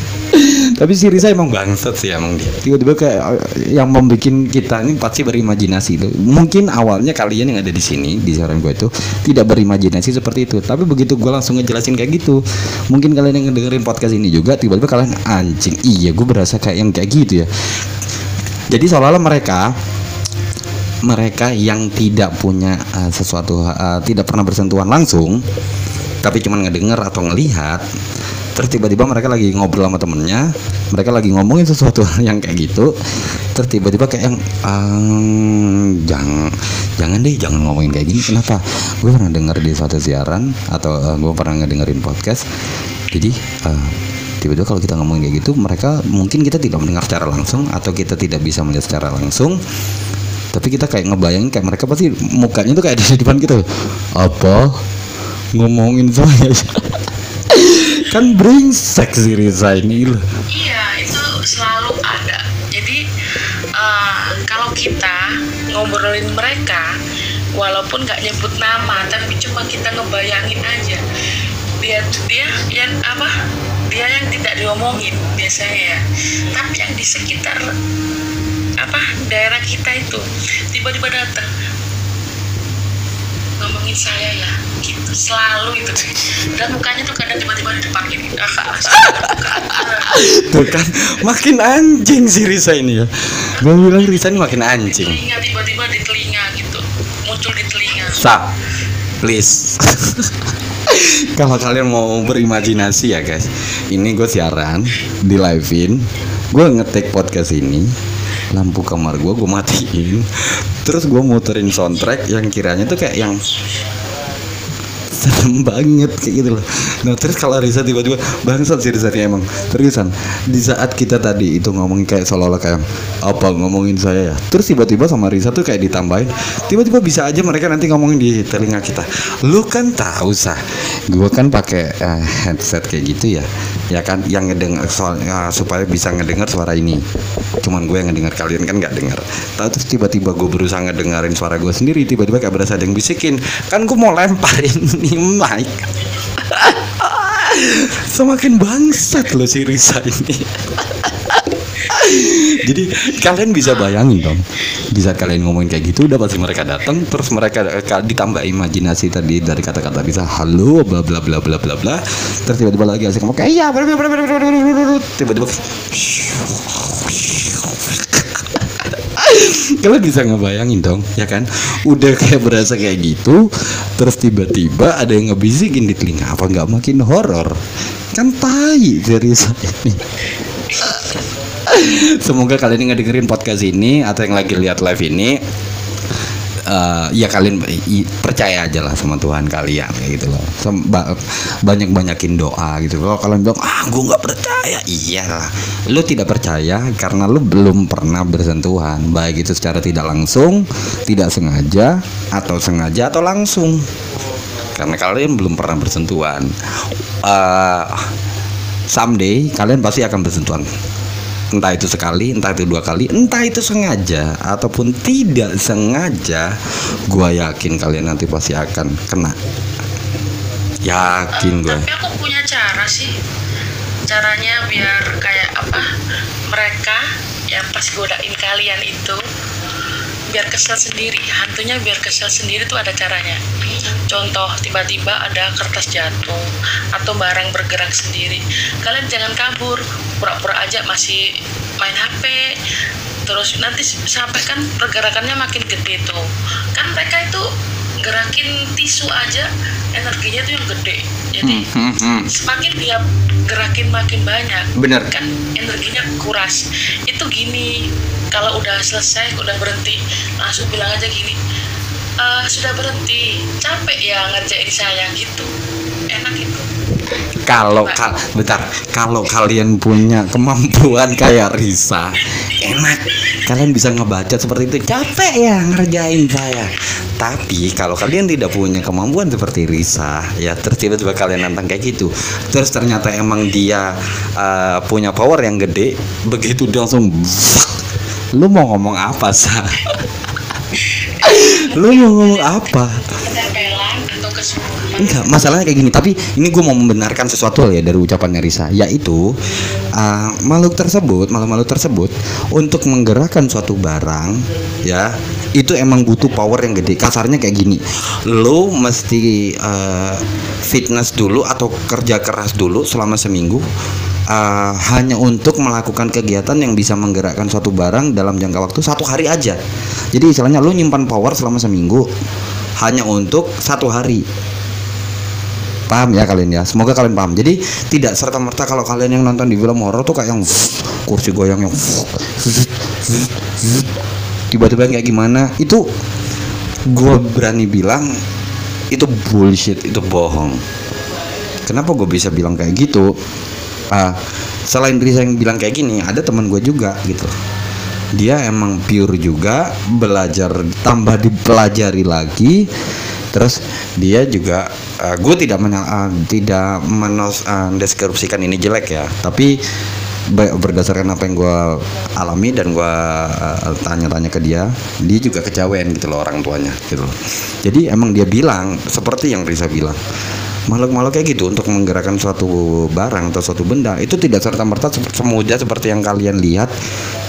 tapi si Risa emang bangsat sih emang dia. tiba-tiba kayak eh, yang membuat kita ini pasti berimajinasi itu. Mungkin awalnya kalian yang ada di sini di saran gue itu tidak berimajinasi seperti itu. Tapi begitu gue langsung ngejelasin kayak gitu mungkin kalian yang ngedengerin podcast ini juga tiba-tiba kalian anjing iya gue berasa kayak yang kayak gitu ya. Jadi seolah-olah mereka mereka yang tidak punya uh, sesuatu uh, tidak pernah bersentuhan langsung tapi cuma ngedenger atau ngelihat terus tiba-tiba mereka lagi ngobrol sama temennya mereka lagi ngomongin sesuatu yang kayak gitu. Terus tiba-tiba kayak yang "Ah, jangan jangan deh jangan ngomongin kayak gini. Kenapa? Gue pernah denger di suatu siaran atau uh, gue pernah ngedengerin podcast. Jadi uh, tiba-tiba kalau kita ngomongin kayak gitu mereka mungkin kita tidak mendengar secara langsung atau kita tidak bisa melihat secara langsung. Tapi kita kayak ngebayangin kayak mereka pasti mukanya tuh kayak di depan kita. Apa? Ngomongin saya kan brengsek si Riza ini loh Iya, itu selalu ada. Jadi eh, kalau kita ngobrolin mereka, walaupun nggak nyebut nama, tapi cuma kita ngebayangin aja. Dia dia yang apa? Dia yang tidak diomongin biasanya ya. Tapi yang di sekitar apa daerah kita itu tiba-tiba datang ngomongin saya ya. Gitu selalu itu dan mukanya tuh kadang tiba-tiba di depan gini. Ah, tuh kan makin anjing si Risa ini ya. Gue bilang Risa ini makin di anjing telinga tiba-tiba di telinga gitu. Muncul di telinga. Stop, please. Kalau kalian mau berimajinasi ya guys, ini gue siaran di live-in, gue ngetik podcast ini, lampu kamar gue gue matiin, terus gue muterin soundtrack yang kiranya tuh kayak yang serem banget kayak gitu loh. Nah terus kalau Risa tiba-tiba bangsat sih Risa ini emang Terusan di saat kita tadi itu ngomongin kayak seolah-olah kayak apa ngomongin saya ya. Terus tiba-tiba sama Risa tuh kayak ditambahin tiba-tiba bisa aja mereka nanti ngomongin di telinga kita. Lu kan tahu sah, gue kan pakai eh, headset kayak gitu ya, ya kan yang ngedengar soal ya, supaya bisa ngedengar suara ini. Cuman gue yang ngedengar kalian kan nggak dengar. Tahu terus tiba-tiba gue berusaha ngedengerin suara gue sendiri, tiba-tiba kayak berasa ada yang bisikin. Kan gue mau lemparin nih mic. Semakin bangsat loh si Risa ini. Jadi kalian bisa bayangin dong, bisa kalian ngomongin kayak gitu, udah pasti mereka datang, terus mereka ditambah imajinasi tadi dari kata-kata bisa halo, bla bla bla bla bla bla, terus tiba-tiba lagi asik ngomong kayak iya, tiba-tiba kalian bisa ngebayangin dong ya kan udah kayak berasa kayak gitu terus tiba-tiba ada yang ngebisikin di telinga apa nggak makin horor kan tai dari saya ini Semoga kalian yang ngedengerin podcast ini atau yang lagi lihat live ini eh, ya kalian percaya aja lah sama Tuhan kalian kayak gitu loh. Sem- ba- banyak-banyakin doa gitu. Kalau kalian bilang ah gue nggak percaya, iyalah. Lu tidak percaya karena lu belum pernah bersentuhan, baik itu secara tidak langsung, tidak sengaja atau sengaja atau langsung. Karena kalian belum pernah bersentuhan. Eh, someday kalian pasti akan bersentuhan entah itu sekali, entah itu dua kali, entah itu sengaja ataupun tidak sengaja, gua yakin kalian nanti pasti akan kena. Yakin gue. tapi aku punya cara sih caranya biar kayak apa mereka yang pas godain kalian itu biar kesel sendiri. Hantunya biar kesel sendiri tuh ada caranya. Contoh tiba-tiba ada kertas jatuh atau barang bergerak sendiri. Kalian jangan kabur pura-pura aja masih main HP terus nanti sampai kan pergerakannya makin gede tuh. Kan mereka itu gerakin tisu aja energinya tuh yang gede jadi Hmm, hmm. semakin dia gerakin makin banyak Bener. kan energinya kuras itu gini kalau udah selesai udah berhenti langsung bilang aja gini "Eh, sudah berhenti capek ya ngerjain saya gitu enak itu Kalau kal bentar, kalau kalian punya kemampuan kayak Risa, enak. Kalian bisa ngebaca seperti itu. Capek ya ngerjain saya. Tapi kalau kalian tidak punya kemampuan seperti Risa, ya terus tiba-tiba kalian nantang kayak gitu. Terus ternyata emang dia uh, punya power yang gede, begitu dia langsung Lu mau ngomong apa, Sa? Lu mau ngomong apa? Enggak, masalahnya kayak gini. Tapi ini gue mau membenarkan sesuatu ya dari ucapannya Risa, yaitu uh, makhluk tersebut, makhluk-makhluk tersebut untuk menggerakkan suatu barang, ya itu emang butuh power yang gede. Kasarnya kayak gini, lo mesti uh, fitness dulu atau kerja keras dulu selama seminggu. uh, hanya untuk melakukan kegiatan yang bisa menggerakkan suatu barang dalam jangka waktu satu hari aja. Jadi istilahnya lo nyimpan power selama seminggu hanya untuk satu hari paham ya kalian ya. Semoga kalian paham. Jadi tidak serta merta kalau kalian yang nonton di film horor tuh kayak yang kursi goyang yang tiba-tiba kayak gimana itu gue berani bilang itu bullshit itu bohong. Kenapa gue bisa bilang kayak gitu? Ah, selain Risa yang bilang kayak gini ada teman gue juga gitu. Dia emang pure juga belajar tambah dipelajari lagi terus dia juga uh, gue tidak menya- uh, tidak menos uh, deskripsikan ini jelek ya. Tapi berdasarkan apa yang gue alami dan gue uh, tanya-tanya ke dia dia juga kecawen gitu loh orang tuanya gitu loh. Jadi emang dia bilang seperti yang Risa bilang makhluk-makhluk kayak gitu untuk menggerakkan suatu barang atau suatu benda itu tidak serta merta semudah seperti yang kalian lihat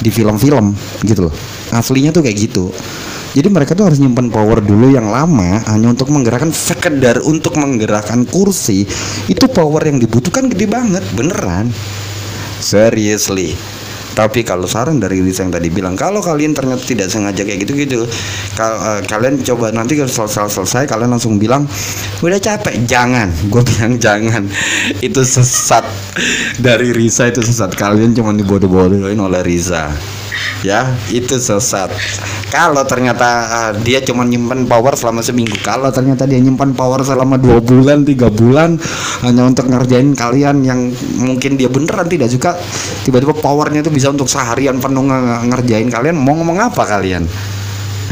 di film-film gitu loh. Aslinya tuh kayak gitu jadi mereka tuh harus nyimpan power dulu yang lama hanya untuk menggerakkan sekedar untuk menggerakkan kursi itu power yang dibutuhkan gede banget beneran. Seriously. Tapi kalau saran dari Lisa yang tadi bilang kalau kalian ternyata tidak sengaja kayak gitu-gitu kal- eh, kalian coba nanti kalau selesai selesai kalian langsung bilang udah capek. Jangan. Gue bilang jangan. Itu sesat. Dari Risa itu sesat. Kalian cuma dibodoh-bodohin oleh Risa ya itu sesat. Kalau ternyata uh, dia cuma nyimpan power selama seminggu. Kalau ternyata dia nyimpan power selama dua bulan tiga bulan hanya untuk ngerjain kalian yang mungkin dia beneran tidak suka tiba-tiba powernya itu bisa untuk seharian penuh nge- ngerjain kalian mau ngomong apa kalian?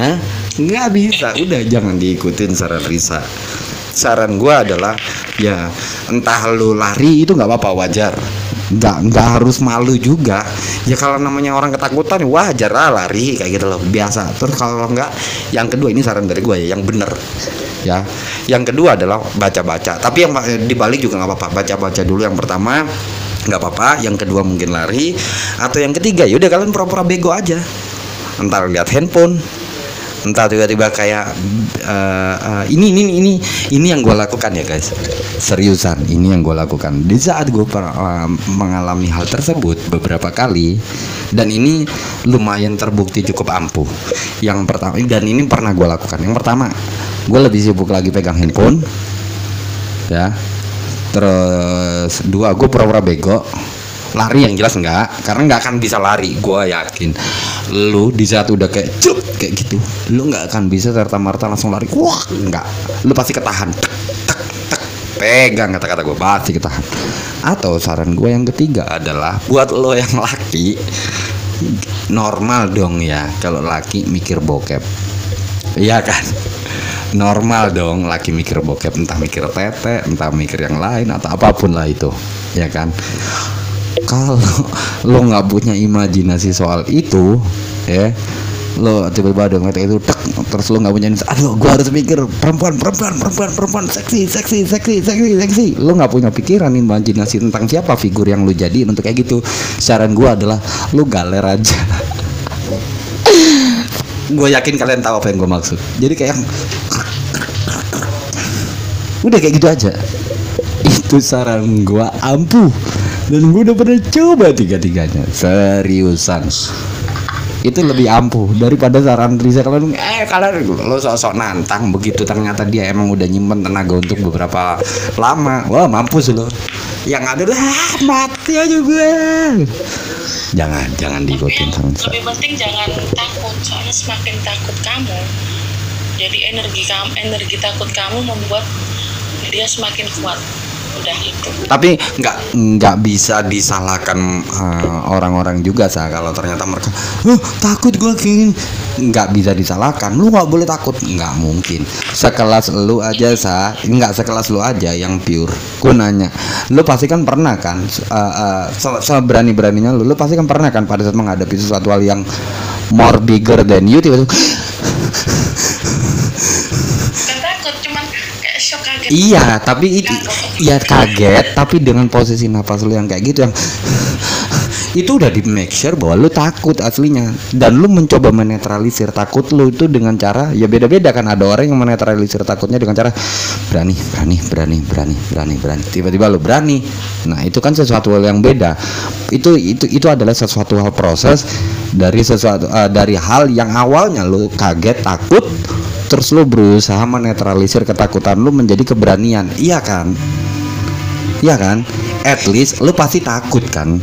Hah? nggak bisa. Udah jangan diikutin saran Risa. Saran gua adalah ya entah lu lari itu nggak apa-apa wajar nggak nggak harus malu juga. Ya kalau namanya orang ketakutan wajar lah lari kayak gitu loh. Biasa. Terus kalau nggak yang kedua ini saran dari gue ya yang bener. Ya. Yang kedua adalah baca-baca. Tapi yang dibalik juga nggak apa-apa. Baca-baca dulu yang pertama nggak apa-apa. Yang kedua mungkin lari. Atau yang ketiga yaudah kalian pura-pura bego aja. Entar lihat handphone entah tiba-tiba kayak eh, eh, ini ini ini ini yang gue lakukan ya guys. Seriusan ini yang gue lakukan. Di saat gue mengalami hal tersebut beberapa kali dan ini lumayan terbukti cukup ampuh. Yang pertama dan ini pernah gue lakukan. Yang pertama gue lebih sibuk lagi pegang handphone ya. Terus dua gue pura-pura bego lari yang jelas enggak karena nggak akan bisa lari gue yakin. Lu di saat udah kayak cup kayak gitu lu nggak akan bisa serta merta langsung lari. Wah enggak. Lu pasti ketahan. Tek tek tek. Pegang kata-kata gue pasti ketahan. Atau saran gue yang ketiga adalah buat lo yang laki normal dong ya. Kalau laki mikir bokep. Iya kan? Normal dong laki mikir bokep. Entah mikir tete entah mikir yang lain atau apa pun lah itu. Ya kan kalau lo nggak punya imajinasi soal itu ya lo tiba-tiba ada ngeliat itu tek terus lo nggak punya aduh gua harus mikir perempuan perempuan perempuan perempuan seksi seksi seksi seksi seksi. Lo nggak punya pikiran imajinasi tentang siapa figur yang lo jadi untuk kayak gitu. Saran gua adalah lo galer aja. Gue yakin kalian tahu apa yang gue maksud. Jadi kayak udah kayak gitu aja. Itu saran gue ampuh dan gue udah pernah coba tiga-tiganya. Seriusan. Itu lebih ampuh daripada saran Risa kalian eh kalian lo sok-sok nantang begitu. Ternyata dia emang udah nyimpen tenaga untuk beberapa lama. Wah mampus lo. Yang ada lah mati aja gue jangan jangan diikutin sama lebih penting jangan takut soalnya semakin takut kamu jadi energi kamu energi takut kamu membuat dia semakin kuat udah tapi nggak nggak bisa disalahkan eh, orang-orang juga sah kalau ternyata mereka "Huh, takut gua gini. Nggak bisa disalahkan. Lu nggak boleh takut. Nggak mungkin. Sekelas lu aja sah nggak sekelas lu aja yang pure. Gua nanya lu pasti kan pernah kan uh, uh, seberani beraninya lu lu pasti kan pernah kan pada saat menghadapi sesuatu hal yang more bigger than you? Tiba-tiba bukan takut cuman kayak shock kaget. Iya, tapi itu ya kaget, tapi dengan posisi nafas lu yang kayak gitu yang itu udah di make sure bahwa lu takut aslinya. Dan lu mencoba menetralisir takut lu itu dengan cara ya beda-beda kan ada orang yang menetralisir takutnya dengan cara berani berani berani berani berani berani. Tiba-tiba lu berani. Nah itu kan sesuatu hal yang beda. Itu itu itu adalah sesuatu hal proses dari sesuatu eh, dari hal yang awalnya lu kaget takut terus lu berusaha menetralisir ketakutan lu menjadi keberanian. Iya kan iya kan? At least lu pasti takut kan?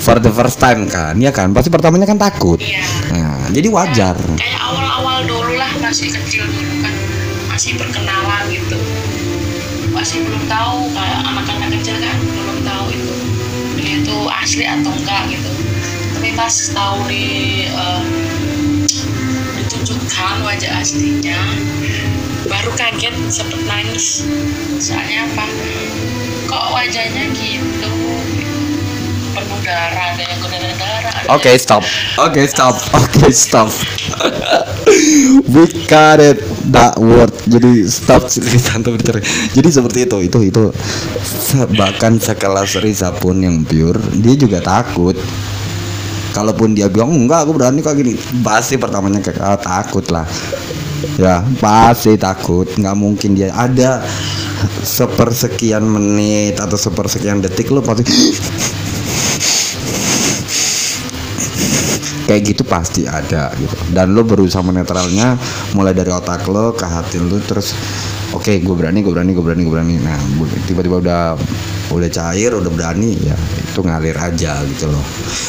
For the first time kan? Ya kan? Pasti pertamanya kan takut. Iya. nah, jadi wajar. Kayak awal-awal dulu lah masih kecil dulu kan. Masih perkenalan gitu. Masih belum tahu kayak anak-anak kecil kan belum tahu itu. Dia itu asli atau enggak gitu. Tapi pas tahu di eh, ditunjukkan wajah aslinya baru kaget sempet nangis. Soalnya apa? Kok wajahnya gitu? Penuh darah ada yang darah darah Oke stop. Oke stop. Oke stop. We got it. That word. Jadi stop Santai bercerai Jadi seperti itu. Itu itu. Bahkan sekelas Risa pun yang pure Dia juga takut. Kalaupun dia bilang enggak aku berani kayak gini. Pasti pertamanya ah, takut lah Ya pasti takut. Nggak mungkin dia ada sepersekian menit atau sepersekian detik lo pasti kayak gitu pasti ada gitu. Dan lo berusaha menetralnya mulai dari otak lo ke hati lo terus oke gue berani gue berani gue berani gue berani. Nah tiba-tiba udah udah cair udah berani ya itu ngalir aja gitu loh.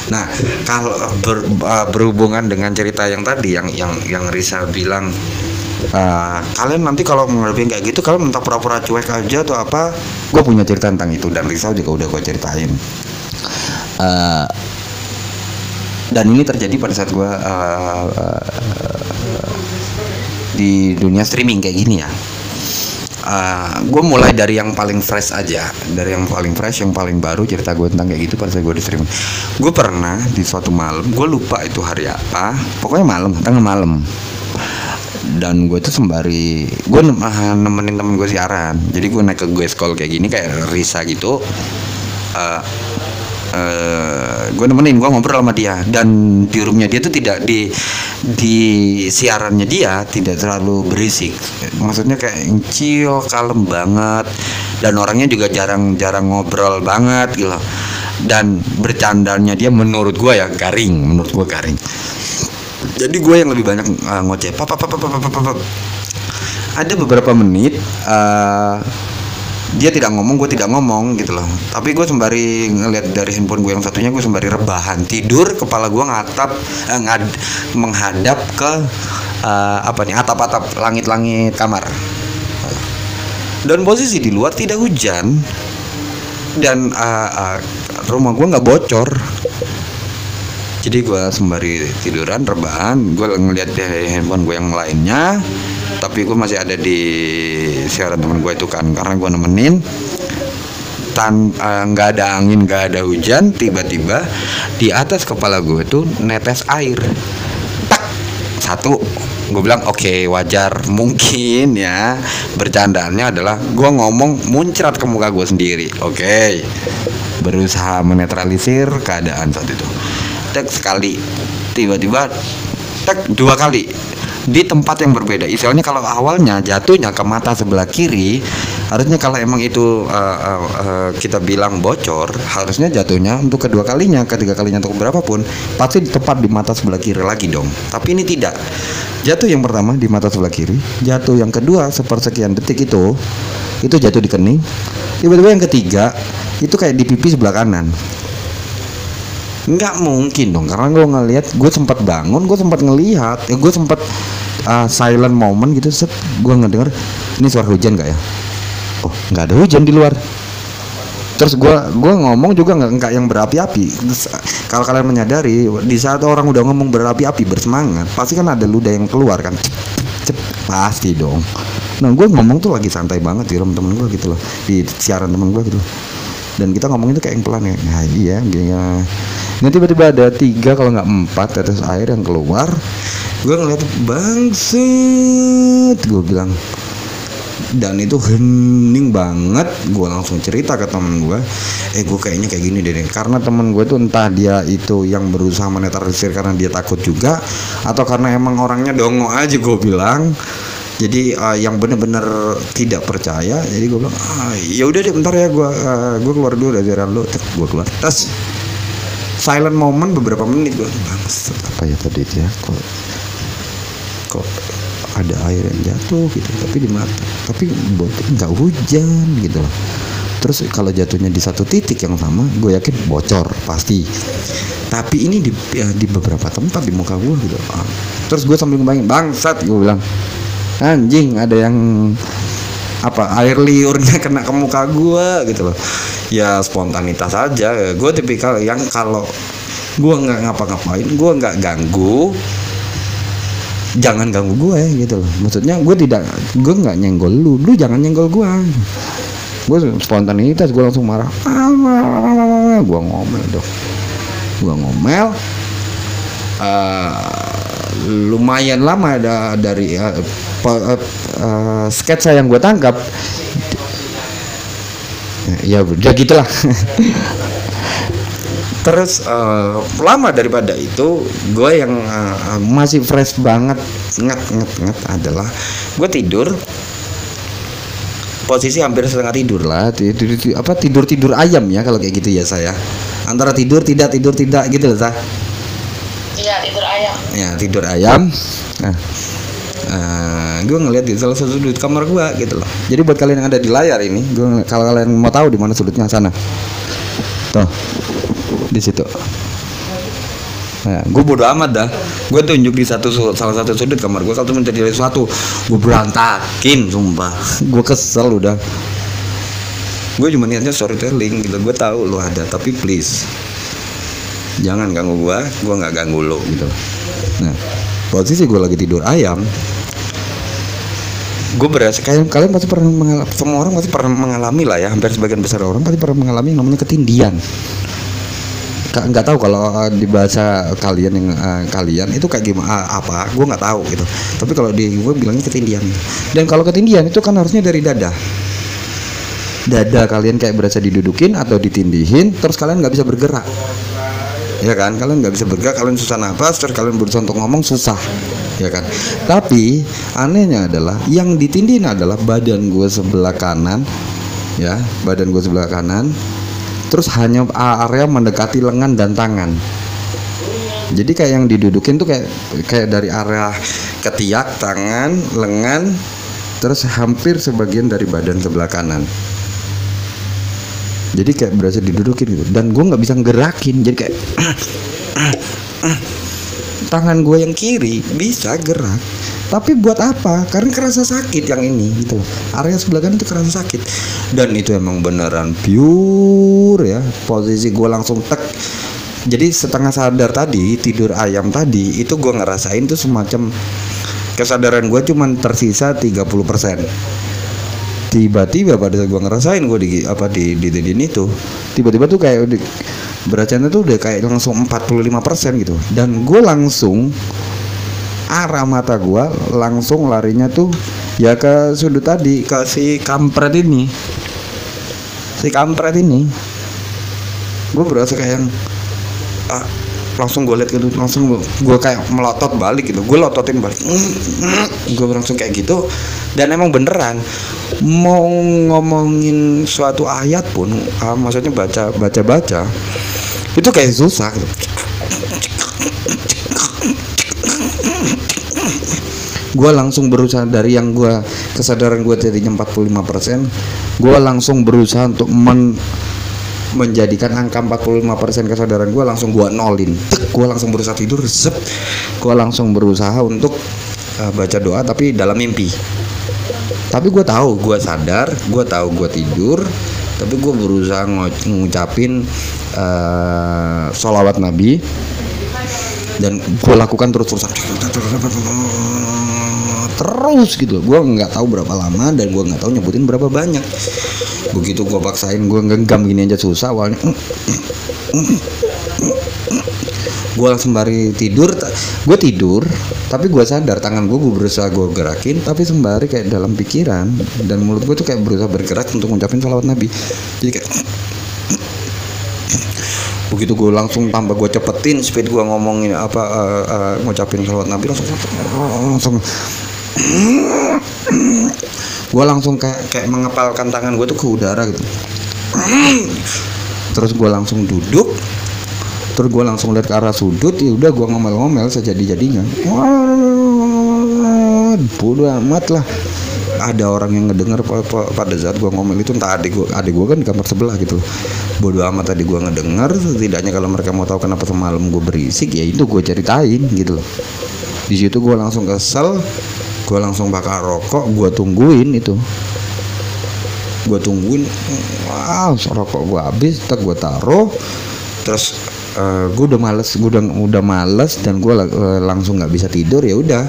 Nah kalau ber- uh, berhubungan dengan cerita yang tadi yang yang yang Risa bilang uh, kalian nanti kalau menghadapi kayak gitu kalian minta pura-pura cuek aja atau apa? Gue punya cerita tentang itu dan Risa juga udah gue ceritain. Eh, dan ini terjadi pada saat gue di dunia streaming kayak gini ya gue mulai dari yang paling fresh aja. Dari yang paling fresh yang paling baru cerita gue tentang kayak gitu pada saat gue di streaming. Gue pernah di suatu malam gue lupa itu hari apa. Pokoknya malam tengah malam. Dan gue tuh sembari gue ah, nemenin temen gue siaran. Jadi gue naik ke gue call kayak gini kayak Risa gitu. Eh, eh, gue nemenin gue ngobrol sama dia. Dan di roomnya dia tuh tidak di di siarannya dia tidak terlalu berisik. Maksudnya kayak chill kalem banget. Dan orangnya juga jarang-jarang ngobrol banget gitu. Dan bercandanya dia menurut gue ya garing. Menurut gue garing. Jadi gue yang lebih banyak uh, ngoceh. Ada beberapa menit uh, dia tidak ngomong gue tidak ngomong gitu loh. Tapi gue sembari ngeliat dari handphone gue yang satunya gue sembari rebahan tidur kepala gue ngatap eh, ngad- menghadap ke eh, apa nih atap-atap langit-langit kamar. Dan posisi di luar tidak hujan. Dan eh, eh, rumah gue nggak bocor jadi gue sembari tiduran rebahan gue ngeliat di handphone gue yang lainnya tapi gue masih ada di siaran temen gue itu kan. Karena gue nemenin tan eh, nggak ada angin nggak ada hujan tiba-tiba di atas kepala gue tuh netes air. Tak satu. Gue bilang oke wajar mungkin ya. Bercandaannya adalah gue ngomong muncrat ke muka gue sendiri. Oke. Berusaha menetralisir keadaan saat itu tek sekali. Tiba-tiba tek dua kali. Di tempat yang berbeda. Istilahnya kalau awalnya jatuhnya ke mata sebelah kiri harusnya kalau emang itu uh, uh, uh, kita bilang bocor harusnya jatuhnya untuk kedua kalinya ketiga kalinya untuk berapapun pasti tepat di mata sebelah kiri lagi dong. Tapi ini tidak. Jatuh yang pertama di mata sebelah kiri jatuh yang kedua sepersekian detik itu itu jatuh di kening. Tiba-tiba yang ketiga itu kayak di pipi sebelah kanan nggak mungkin dong karena gue ngelihat gue sempat bangun gue sempat ngelihat ya gue sempat uh, silent moment gitu set gue ngedenger ini suara hujan nggak ya? Oh nggak ada hujan di luar. Terus gue gue ngomong juga nggak nggak yang berapi-api. Kalau kalian menyadari di saat orang udah ngomong berapi-api bersemangat pasti kan ada ludah yang keluar kan. Cep, pasti dong. Nah gue ngomong tuh lagi santai banget di room temen gue gitu loh di siaran temen gue gitu dan kita ngomong itu kayak yang pelan ya. Nah iya iya Nah tiba-tiba ada tiga kalau nggak empat tetes air yang keluar. Gue ngeliat bangset Gue bilang. Dan itu hening banget. Gue langsung cerita ke temen gue eh gue kayaknya kayak gini deh karena temen gue tuh entah dia itu yang berusaha menetralisir karena dia takut juga atau karena emang orangnya dongo aja gue bilang. Jadi uh, yang bener-bener tidak percaya jadi gue bilang ah, ya udah deh bentar ya gue uh, gue keluar dulu dari lu. Gue keluar. Terus silent moment beberapa menit gue bangsat apa ya tadi ya? Kok kok ada air yang jatuh gitu tapi di mata tapi buat nggak hujan gitu loh. Terus kalau jatuhnya di satu titik yang sama gue yakin bocor pasti. Tapi ini di ya, di beberapa tempat di muka gue gitu. Ah, terus gue sambil ngebayangin bangsat gue bilang. Anjing ada yang apa air liurnya kena ke muka gue gitu loh ya spontanitas aja. Gue tipikal yang kalau gue nggak ngapa-ngapain gue nggak ganggu jangan ganggu gue gitu loh. Maksudnya gue tidak gue nggak nyenggol lu. Lu jangan nyenggol gue gue spontanitas gue langsung marah. Gue ngomel dong. Gue ngomel. Eh, lumayan lama ada dari uh, uh, uh, sketsa yang gue tangkap ya udah gitulah. Terus eh, lama daripada itu gue yang eh, masih fresh banget nget nget nget adalah gue tidur posisi hampir setengah tidur lah tidur, tidur- apa tidur tidur ayam ya kalau kayak gitu ya saya antara tidur tidak tidur tidak gitu loh Sah. iya tidur ayam. Ya tidur ayam. Nah gue ngeliat di salah satu sudut kamar gue gitu loh jadi buat kalian yang ada di layar ini gue kalau kalian mau tahu di mana sudutnya sana tuh di situ Nah, gue bodo amat dah. Gue tunjuk di satu salah satu sudut kamar gue kalau mencari sesuatu, gue berantakin, sumpah. gue kesel udah. Gue cuma niatnya storytelling gitu. Gue tahu lo ada, tapi please jangan ganggu gue. Gue nggak ganggu lo gitu. Nah, posisi gue lagi tidur ayam. Gue berasa kayak kalian pasti pernah mengalami, semua orang pasti pernah mengalami lah ya, hampir sebagian besar orang pasti pernah mengalami yang namanya ketindian. Nggak tahu kalau uh, di bahasa kalian yang uh, kalian itu kayak gimana uh, apa gue nggak tahu gitu. Tapi kalau di gue bilangnya ketindian. Dan kalau ketindian itu kan harusnya dari dada. Dada kalian kayak berasa didudukin atau ditindihin terus kalian nggak bisa bergerak ya kan? Kalian nggak bisa bergerak kalian susah napas terus kalian berusaha untuk ngomong susah. Ya kan? Tapi anehnya adalah yang ditindihin adalah badan gue sebelah kanan ya badan gue sebelah kanan terus hanya area mendekati lengan dan tangan. Jadi kayak yang didudukin tuh kayak kayak dari area ketiak tangan lengan terus hampir sebagian dari badan sebelah kanan jadi kayak berasa didudukin gitu. Dan gue nggak bisa gerakin jadi kayak tangan gue yang kiri bisa gerak. Tapi buat apa? Karena kerasa sakit yang ini gitu area sebelah kanan itu kerasa sakit. Dan itu emang beneran pure ya. Posisi gue langsung tek. Jadi setengah sadar tadi tidur ayam tadi itu gue ngerasain tuh semacam kesadaran gue cuman tersisa 30% tiba-tiba pada saat gue ngerasain gue di apa di di di, di itu tiba-tiba tuh kayak di, beracanya tuh udah kayak langsung 45% gitu. Dan gue langsung arah mata gue langsung larinya tuh ya ke sudut tadi ke si kampret ini. Si kampret ini. Gue berasa kayak yang ah, langsung gue liat gitu langsung gue kayak melotot balik gitu. Gue lototin balik. Gue langsung kayak gitu. Dan emang beneran mau ngomongin suatu ayat pun ah, maksudnya baca baca baca itu kayak susah gitu. gue langsung berusaha dari yang gue kesadaran gue tadinya 45% gue langsung berusaha untuk men menjadikan angka 45% kesadaran gue langsung gue nolin. Gue langsung berusaha tidur zep. Gue langsung berusaha untuk uh, baca doa tapi dalam mimpi tapi gue tahu gue sadar gue tahu gue tidur tapi gue berusaha ngucapin uh, sholawat nabi. Dan gue lakukan terus terusan terus gitu gue nggak tahu berapa lama dan gue nggak tahu nyebutin berapa banyak. Begitu gue paksain gue genggam gini aja susah awalnya gue langsung bari tidur gue tidur tapi gue sadar tangan gue gue berusaha gue gerakin tapi sembari kayak dalam pikiran dan mulut gue tuh kayak berusaha bergerak untuk ngucapin salawat nabi. Jadi kayak begitu gue langsung tambah gue cepetin speed gue ngomongin apa eh, eh, ngucapin salawat nabi langsung langsung gue langsung kayak kayak mengepalkan tangan gue tuh ke udara gitu. Terus gue langsung duduk terus gue langsung lihat ke arah sudut ya udah gue ngomel-ngomel sejadi jadinya bodoh amat lah. Ada orang yang ngedenger pa- pa- pada saat gue ngomel itu entah adik gue adik gue kan di kamar sebelah gitu. Bodoh amat tadi gue ngedenger setidaknya kalau mereka mau tahu kenapa semalam gue berisik ya itu gue ceritain gitu loh. Di situ gue langsung kesel gue langsung bakar rokok gue tungguin itu. Gue tungguin wow rokok gue habis tak gue taruh. Terus gue udah males gue udah udah males dan gue langsung nggak bisa tidur ya udah.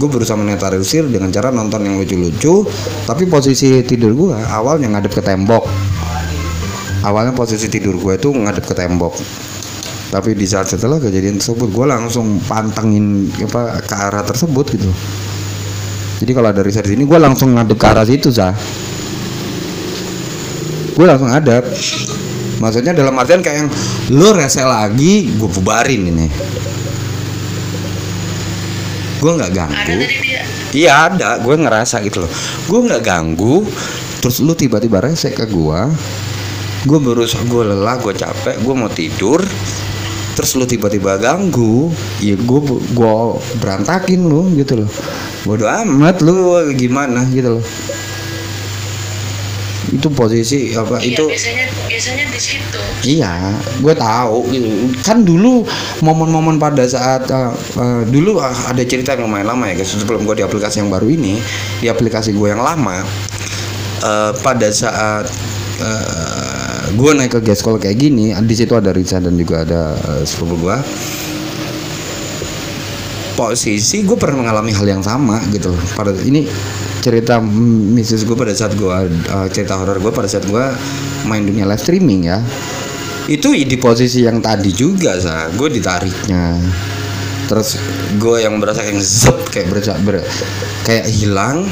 Gue berusaha menetralisir dengan cara nonton yang lucu-lucu tapi posisi tidur gue awalnya ngadep ke tembok. Awalnya posisi tidur gue itu ngadep ke tembok. Tapi di saat setelah kejadian tersebut gue langsung pantengin apa ke arah tersebut gitu. Jadi kalau dari sisi ini gue langsung ngadep ke arah situ sah gue langsung hadap maksudnya dalam artian kayak yang lu rese lagi gue bubarin ini. Gue nggak ganggu. iya ada. Gue ngerasa gitu loh. Gue nggak ganggu terus lu tiba-tiba rese ke gue gue berusaha gue lelah gue capek gue mau tidur terus lu tiba-tiba ganggu. Ya gue gue berantakin lu gitu loh. Bodo amat lu gimana gitu loh itu posisi apa iya itu biasanya biasanya di situ Iya, gue tahu gitu. Kan dulu momen-momen pada saat uh, uh, dulu uh, ada cerita yang lumayan lama ya guys. Sebelum gue di aplikasi yang baru ini, di aplikasi gue yang lama, uh, pada saat uh, gue naik ke gas call kayak gini, di situ ada Riza dan juga ada uh, sepupu gue. Posisi gue pernah mengalami hal yang sama gitu. Pada ini cerita Mrs. gue pada saat gue uh, cerita horor gue pada saat gue main dunia live streaming ya. Itu di posisi yang tadi juga sa. Gue ditariknya. Terus gue yang berasa kayak zep kayak berasa ber, kayak hilang.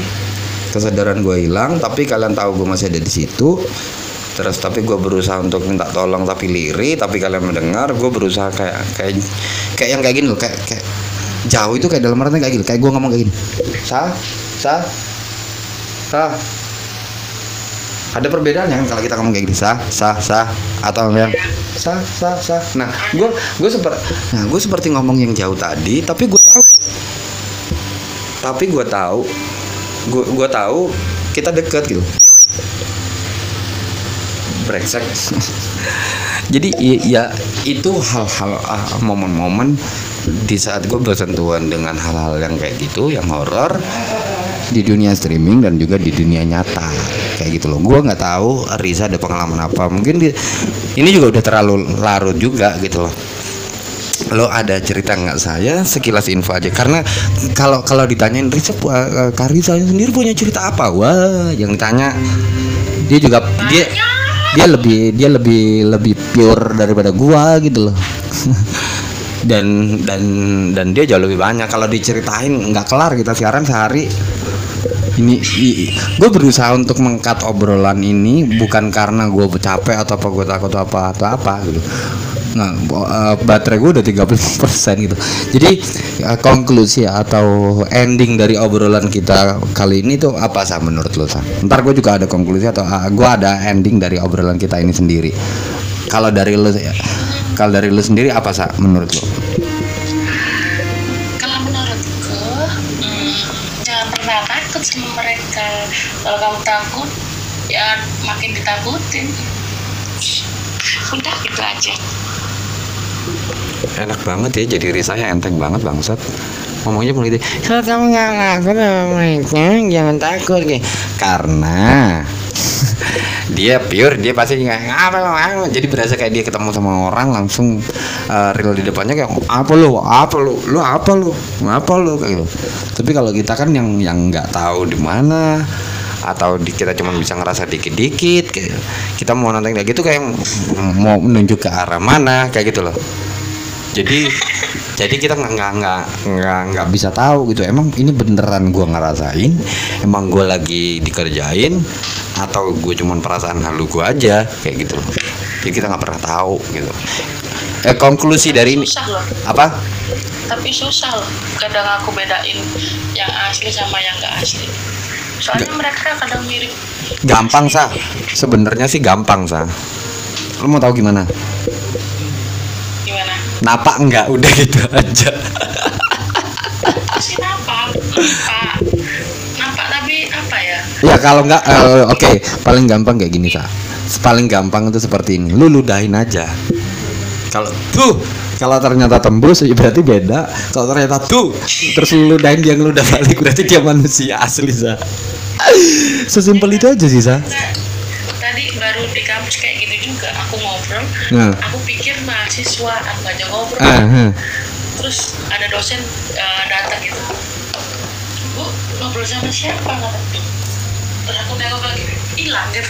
Kesadaran gue hilang tapi kalian tahu gue masih ada di situ. Terus tapi gue berusaha untuk minta tolong tapi liri tapi kalian mendengar gue berusaha kayak kayak kayak yang kayak gini loh kayak kayak jauh itu kayak dalam artian kayak gini kayak gue ngomong kayak gini. Sa? Sa sa ada perbedaan kan kalau kita ngomong kayak gini sah sah sah atau yang sah sah sah. Nah gue gue seperti nah gue seperti ngomong yang jauh tadi tapi gue tahu. Tapi gue tahu gue gue tahu kita deket gitu. Brengsek. Jadi ya itu hal-hal ah, momen-momen di saat gue bersentuhan dengan hal-hal yang kayak gitu yang horor di dunia streaming dan juga di dunia nyata. Kayak gitu loh. Gue nggak tahu Riza ada pengalaman apa. Mungkin di, ini juga udah terlalu larut juga gitu loh. Lo ada cerita nggak? Saya sekilas info aja. Karena kalau kalau ditanyain Riza pu- eh, Kak Riza sendiri punya cerita apa? Wah yang ditanya dia juga dia dia lebih dia lebih lebih pure daripada gua gitu loh. Dan dan dan dia jauh lebih banyak. Kalau diceritain nggak kelar kita siaran sehari ini gue berusaha untuk mengkat obrolan ini bukan karena gue capek atau apa gue takut apa atau apa gitu. Nah eh, baterai gue udah 30% gitu. Jadi eh, konklusi atau ending dari obrolan kita kali ini tuh apa sah menurut lo sah ntar gue juga ada konklusi atau gue ada ending dari obrolan kita ini sendiri. Kalau dari lo kalau dari lo sendiri apa sah menurut lo sama mereka. Kalau kamu takut ya makin ditakutin. Udah gitu aja. Enak banget ya jadi risanya enteng banget bangsat. Ngomongnya mulai gitu kalau kamu nggak takut sama mereka jangan takut kayak karena dia pure dia pasti nggak apa lo apa?" jadi berasa kayak dia ketemu sama orang langsung uh, real di depannya kayak apa lo apa lo lo apa lo apa lo kayak gitu. Tapi kalau kita kan yang yang nggak tahu di mana atau di, kita cuma bisa ngerasa dikit-dikit kita mau nonton kayak gitu kayak mau menunjuk ke arah mana kayak gitu loh jadi jadi kita nggak nggak nggak nggak nggak bisa tahu gitu. Emang ini beneran gua ngerasain? Emang gua lagi dikerjain? Atau gue cuman perasaan halu gua aja? Kayak gitu. Loh jadi kita nggak pernah tahu gitu. Eh konklusi dari ini loh. Apa? Tapi susah loh. Kadang aku bedain yang asli sama yang gak asli. Soalnya mereka kadang mirip. Gampang sah sebenarnya sih gampang sah lu mau tahu gimana napak enggak? Udah gitu aja. Nampak nampak tapi apa ya? Ya kalau enggak eh, oke paling gampang kayak gini sah paling gampang itu seperti ini. Lu ludahin aja. Kalau tuh kalau ternyata tembus ya berarti beda. Kalau ternyata tuh terus lu ludahin dia ngeludah balik berarti dia manusia asli sah sesimpel itu aja sih Nggak, tadi baru di kampus kayak gitu juga aku ngobrol. Nah. aku mahasiswa aja ngobrol. Ah, ah. terus ada dosen eh, datang gitu. Bu ngobrol sama siapa? terus aku nengok lagi hilang gitu.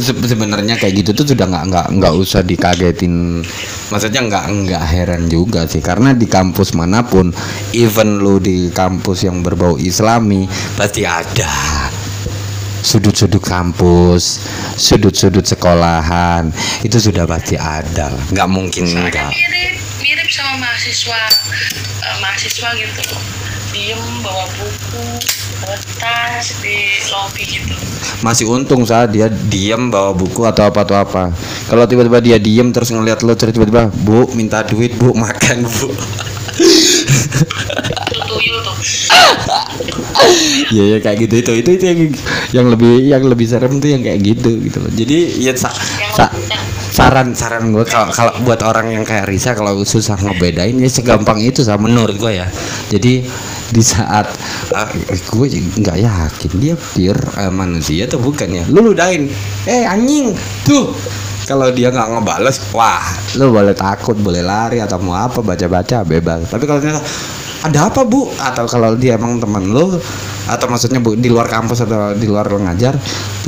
Se- sebenarnya kayak gitu tuh sudah nggak nggak nggak usah dikagetin. Maksudnya nggak nggak heran juga sih karena di kampus mana pun even lu di kampus yang berbau islami pasti ada sudut-sudut kampus sudut-sudut sekolahan itu sudah pasti ada. Nggak mungkin soalnya enggak mirip mirip sama mahasiswa eh, mahasiswa gitu. Diem bawa buku bawa tas di lobi gitu. Masih untung saat dia diam bawa buku atau apa atau apa. Kalau tiba-tiba dia diam terus ngeliat lo terus tiba-tiba bu minta duit bu makan bu Iya ya kayak gitu itu itu itu yang yang lebih yang lebih serem tuh yang kayak gitu gitu loh. Jadi ya sa- sa- saran saran gue kalau kalau buat orang yang kayak Risa kalau susah ngebedain ya segampang itu sama menurut gue ya. Jadi di saat gue nggak yakin dia pure eh, manusia atau bukan ya. Lu ludahin, eh anjing tuh kalau dia nggak ngebales, wah, lu boleh takut, boleh lari atau mau apa, baca-baca bebas. Tapi kalau ternyata ada apa bu? Atau kalau dia emang teman lu, atau maksudnya bu di luar kampus atau di luar lu ngajar,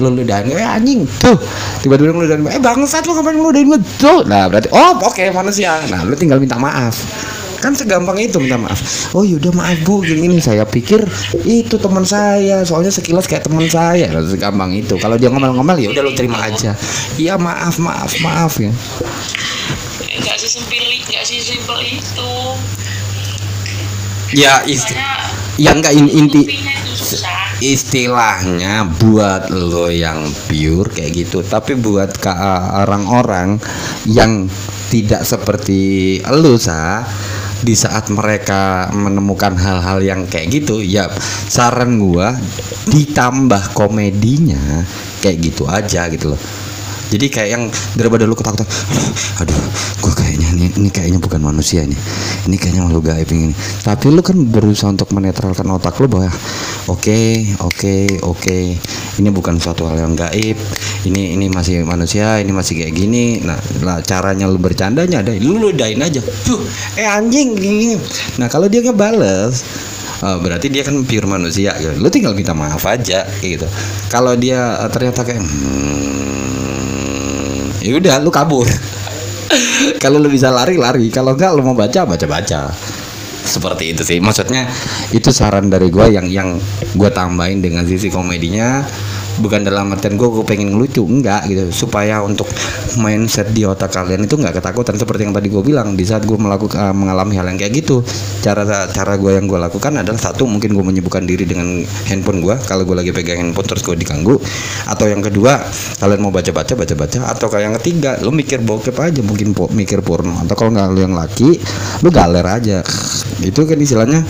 lu ludahin, eh anjing, tuh, tiba-tiba lu ludahin, eh bangsat lu ngapain ludahin gue tuh? Nah berarti, oh oke manusia. Nah lu tinggal minta maaf. Kan segampang itu minta maaf. Oh yaudah maaf bu, gini, saya pikir itu teman saya, soalnya sekilas kayak teman saya. Segampang itu. Kalau dia ngomel-ngomel ya udah lu terima aja. Iya maaf maaf maaf ya. nggak sesimpel nggak sesimpel itu Ya isti ya enggak in- inti kopinya itu susah istilahnya buat lo yang pure kayak gitu tapi buat ke orang-orang yang tidak seperti lo sa di saat mereka menemukan hal-hal yang kayak gitu ya saran gua ditambah komedinya kayak gitu aja gitu loh jadi kayak yang daripada lu ketakutan aduh gua kayaknya ini ini kayaknya bukan manusia ini. Ini kayaknya makhluk gaib ini. Tapi lu kan berusaha untuk menetralkan otak lu bahwa oke oke oke ini bukan suatu hal yang gaib. Ini ini masih manusia ini masih kayak gini. Nah lah caranya lu bercandanya ada lu ludahin aja. Tuh eh anjing gini. Nah kalau dia ngebales Oh, berarti dia kan pure manusia gitu. Lu tinggal minta maaf aja gitu. Kalau dia eh, ternyata kayak hmm, ya udah lu kabur. Kalau lu bisa lari lari, kalau enggak lu mau baca baca baca. Seperti itu sih. Maksudnya itu saran dari gua yang yang gua tambahin dengan sisi komedinya bukan dalam artian gue gue pengen ngelucu enggak gitu. Supaya untuk mindset di otak kalian itu nggak ketakutan seperti yang tadi gue bilang di saat gue melakukan mengalami hal yang kayak gitu. Cara cara gue yang gue lakukan adalah satu mungkin gue menyibukkan diri dengan handphone gue kalau gue lagi pegang handphone terus gue diganggu. Atau yang kedua kalian mau baca baca baca baca atau kayak yang ketiga lu mikir bokep aja mungkin po- mikir porno. Atau kalau nggak lu yang laki lu galer aja. Itu kan istilahnya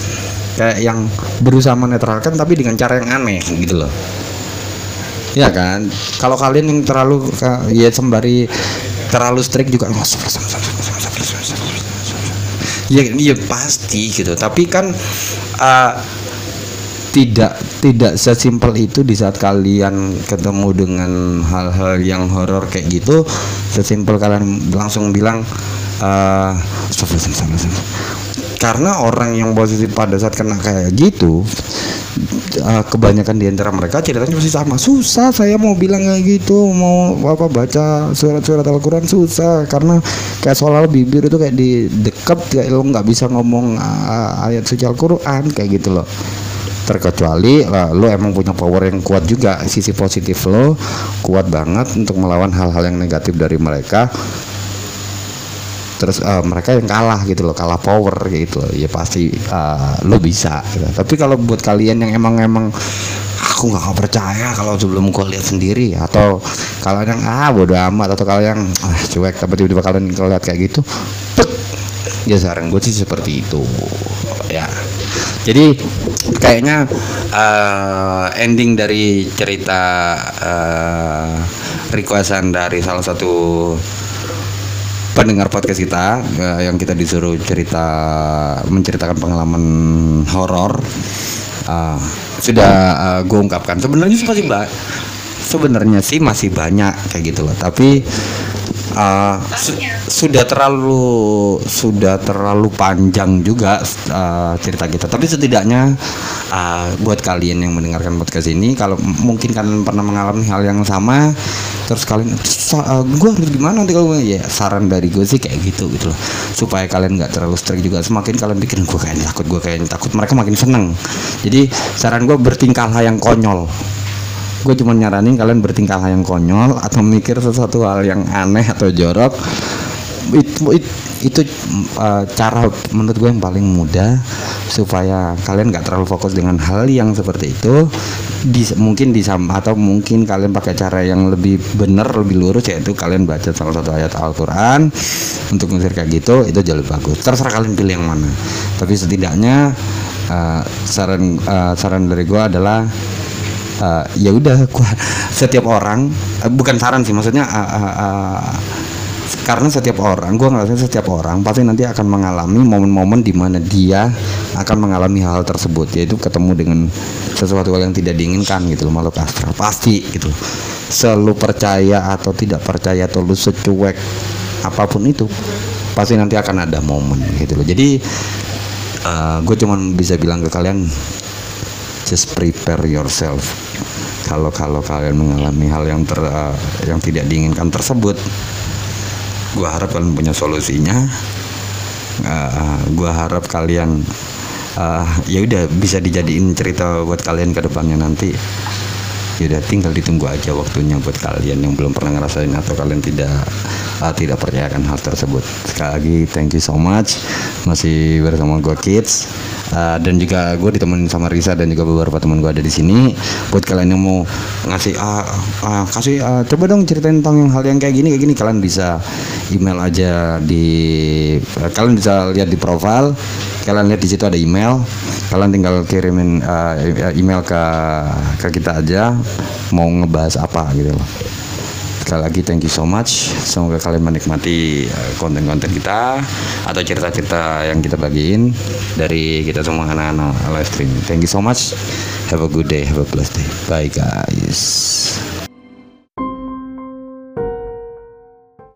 kayak yang berusaha menetralkan tapi dengan cara yang aneh gitu loh ya kan kalau kalian yang terlalu ya sembari terlalu strict juga ya ya pasti gitu tapi kan uh, tidak tidak sesimpel itu di saat kalian ketemu dengan hal-hal yang horor kayak gitu sesimpel kalian langsung bilang uh, karena orang yang positif pada saat kena kayak gitu uh, kebanyakan di antara mereka ceritanya pasti sama. Susah saya mau bilang kayak gitu mau apa baca surat-surat Al-Quran susah. Karena kayak soal bibir itu kayak di dekat kayak lo nggak bisa ngomong uh, ayat suci Al-Quran kayak gitu loh. Terkecuali lah, lo emang punya power yang kuat juga sisi positif lo kuat banget untuk melawan hal-hal yang negatif dari mereka terus uh, mereka yang kalah gitu loh kalah power gitu loh ya pasti uh, lo bisa gitu. tapi kalau buat kalian yang emang emang aku nggak percaya kalau sebelum gue lihat sendiri atau kalau yang ah bodo amat atau kalau yang ah, cuek tapi tiba-tiba kalian lihat kayak gitu pek, ya saran gue sih seperti itu ya jadi kayaknya uh, ending dari cerita uh, requestan dari salah satu pendengar podcast kita uh, yang kita disuruh cerita menceritakan pengalaman horor uh, sudah uh, gue ungkapkan. Sebenarnya sih masih sebenarnya sih masih banyak kayak gitu loh. Tapi uh, su- sudah terlalu sudah terlalu panjang juga uh, cerita kita. Tapi setidaknya uh, buat kalian yang mendengarkan podcast ini kalau mungkin kalian pernah mengalami hal yang sama terus kalian uh, gue harus gimana nanti kalau ya saran dari gue sih kayak gitu gitu loh. Supaya kalian nggak terlalu strict juga. Semakin kalian bikin gue kayak takut gue kayak takut mereka makin seneng. Jadi saran gue bertingkahlah yang konyol gue cuma nyaranin kalian bertingkah yang konyol atau mikir sesuatu hal yang aneh atau jorok. Itu itu, itu uh, cara menurut gue yang paling mudah supaya kalian nggak terlalu fokus dengan hal yang seperti itu. Di, mungkin disam atau mungkin kalian pakai cara yang lebih benar lebih lurus yaitu kalian baca salah satu ayat Al-Quran. Untuk ngusir kayak gitu itu jauh lebih bagus. Terserah kalian pilih yang mana. Tapi setidaknya uh, saran uh, saran dari gue adalah uh, ya udah setiap orang uh, bukan saran sih maksudnya uh, uh, uh, karena setiap orang gua ngerasa setiap orang pasti nanti akan mengalami momen-momen di mana dia akan mengalami hal tersebut yaitu ketemu dengan sesuatu hal yang tidak diinginkan gitu loh makhluk astral. Pasti gitu. Selalu percaya atau tidak percaya atau lu secuek apa pun itu pasti nanti akan ada momen gitu loh. Jadi uh, gue cuman bisa bilang ke kalian just prepare yourself. Kalau kalau kalian mengalami hal yang ter uh, yang tidak diinginkan tersebut gua harap kalian punya solusinya. Uh, gua harap kalian uh, ya udah bisa dijadiin cerita buat kalian ke depannya nanti. Ya udah tinggal ditunggu aja waktunya buat kalian yang belum pernah ngerasain atau kalian tidak uh, tidak percayakan hal tersebut. Sekali lagi thank you so much. Masih bersama gua kids. Uh, dan juga gue ditemenin sama Risa dan juga beberapa teman gue ada di sini. Buat kalian yang mau ngasih uh, uh, kasih uh, coba dong ceritain tentang yang hal yang kayak gini. Kayak gini kalian bisa email aja di uh, kalian bisa lihat di profile. Kalian lihat di situ ada email. Kalian tinggal kirimin uh, email ke ke kita aja. Mau ngebahas apa gitu loh sekali lagi thank you so much. Semoga kalian menikmati uh, konten-konten kita atau cerita-cerita yang kita bagiin dari kita semua anak-anak live stream thank you so much. Have a good day. Have a blessed day. Bye guys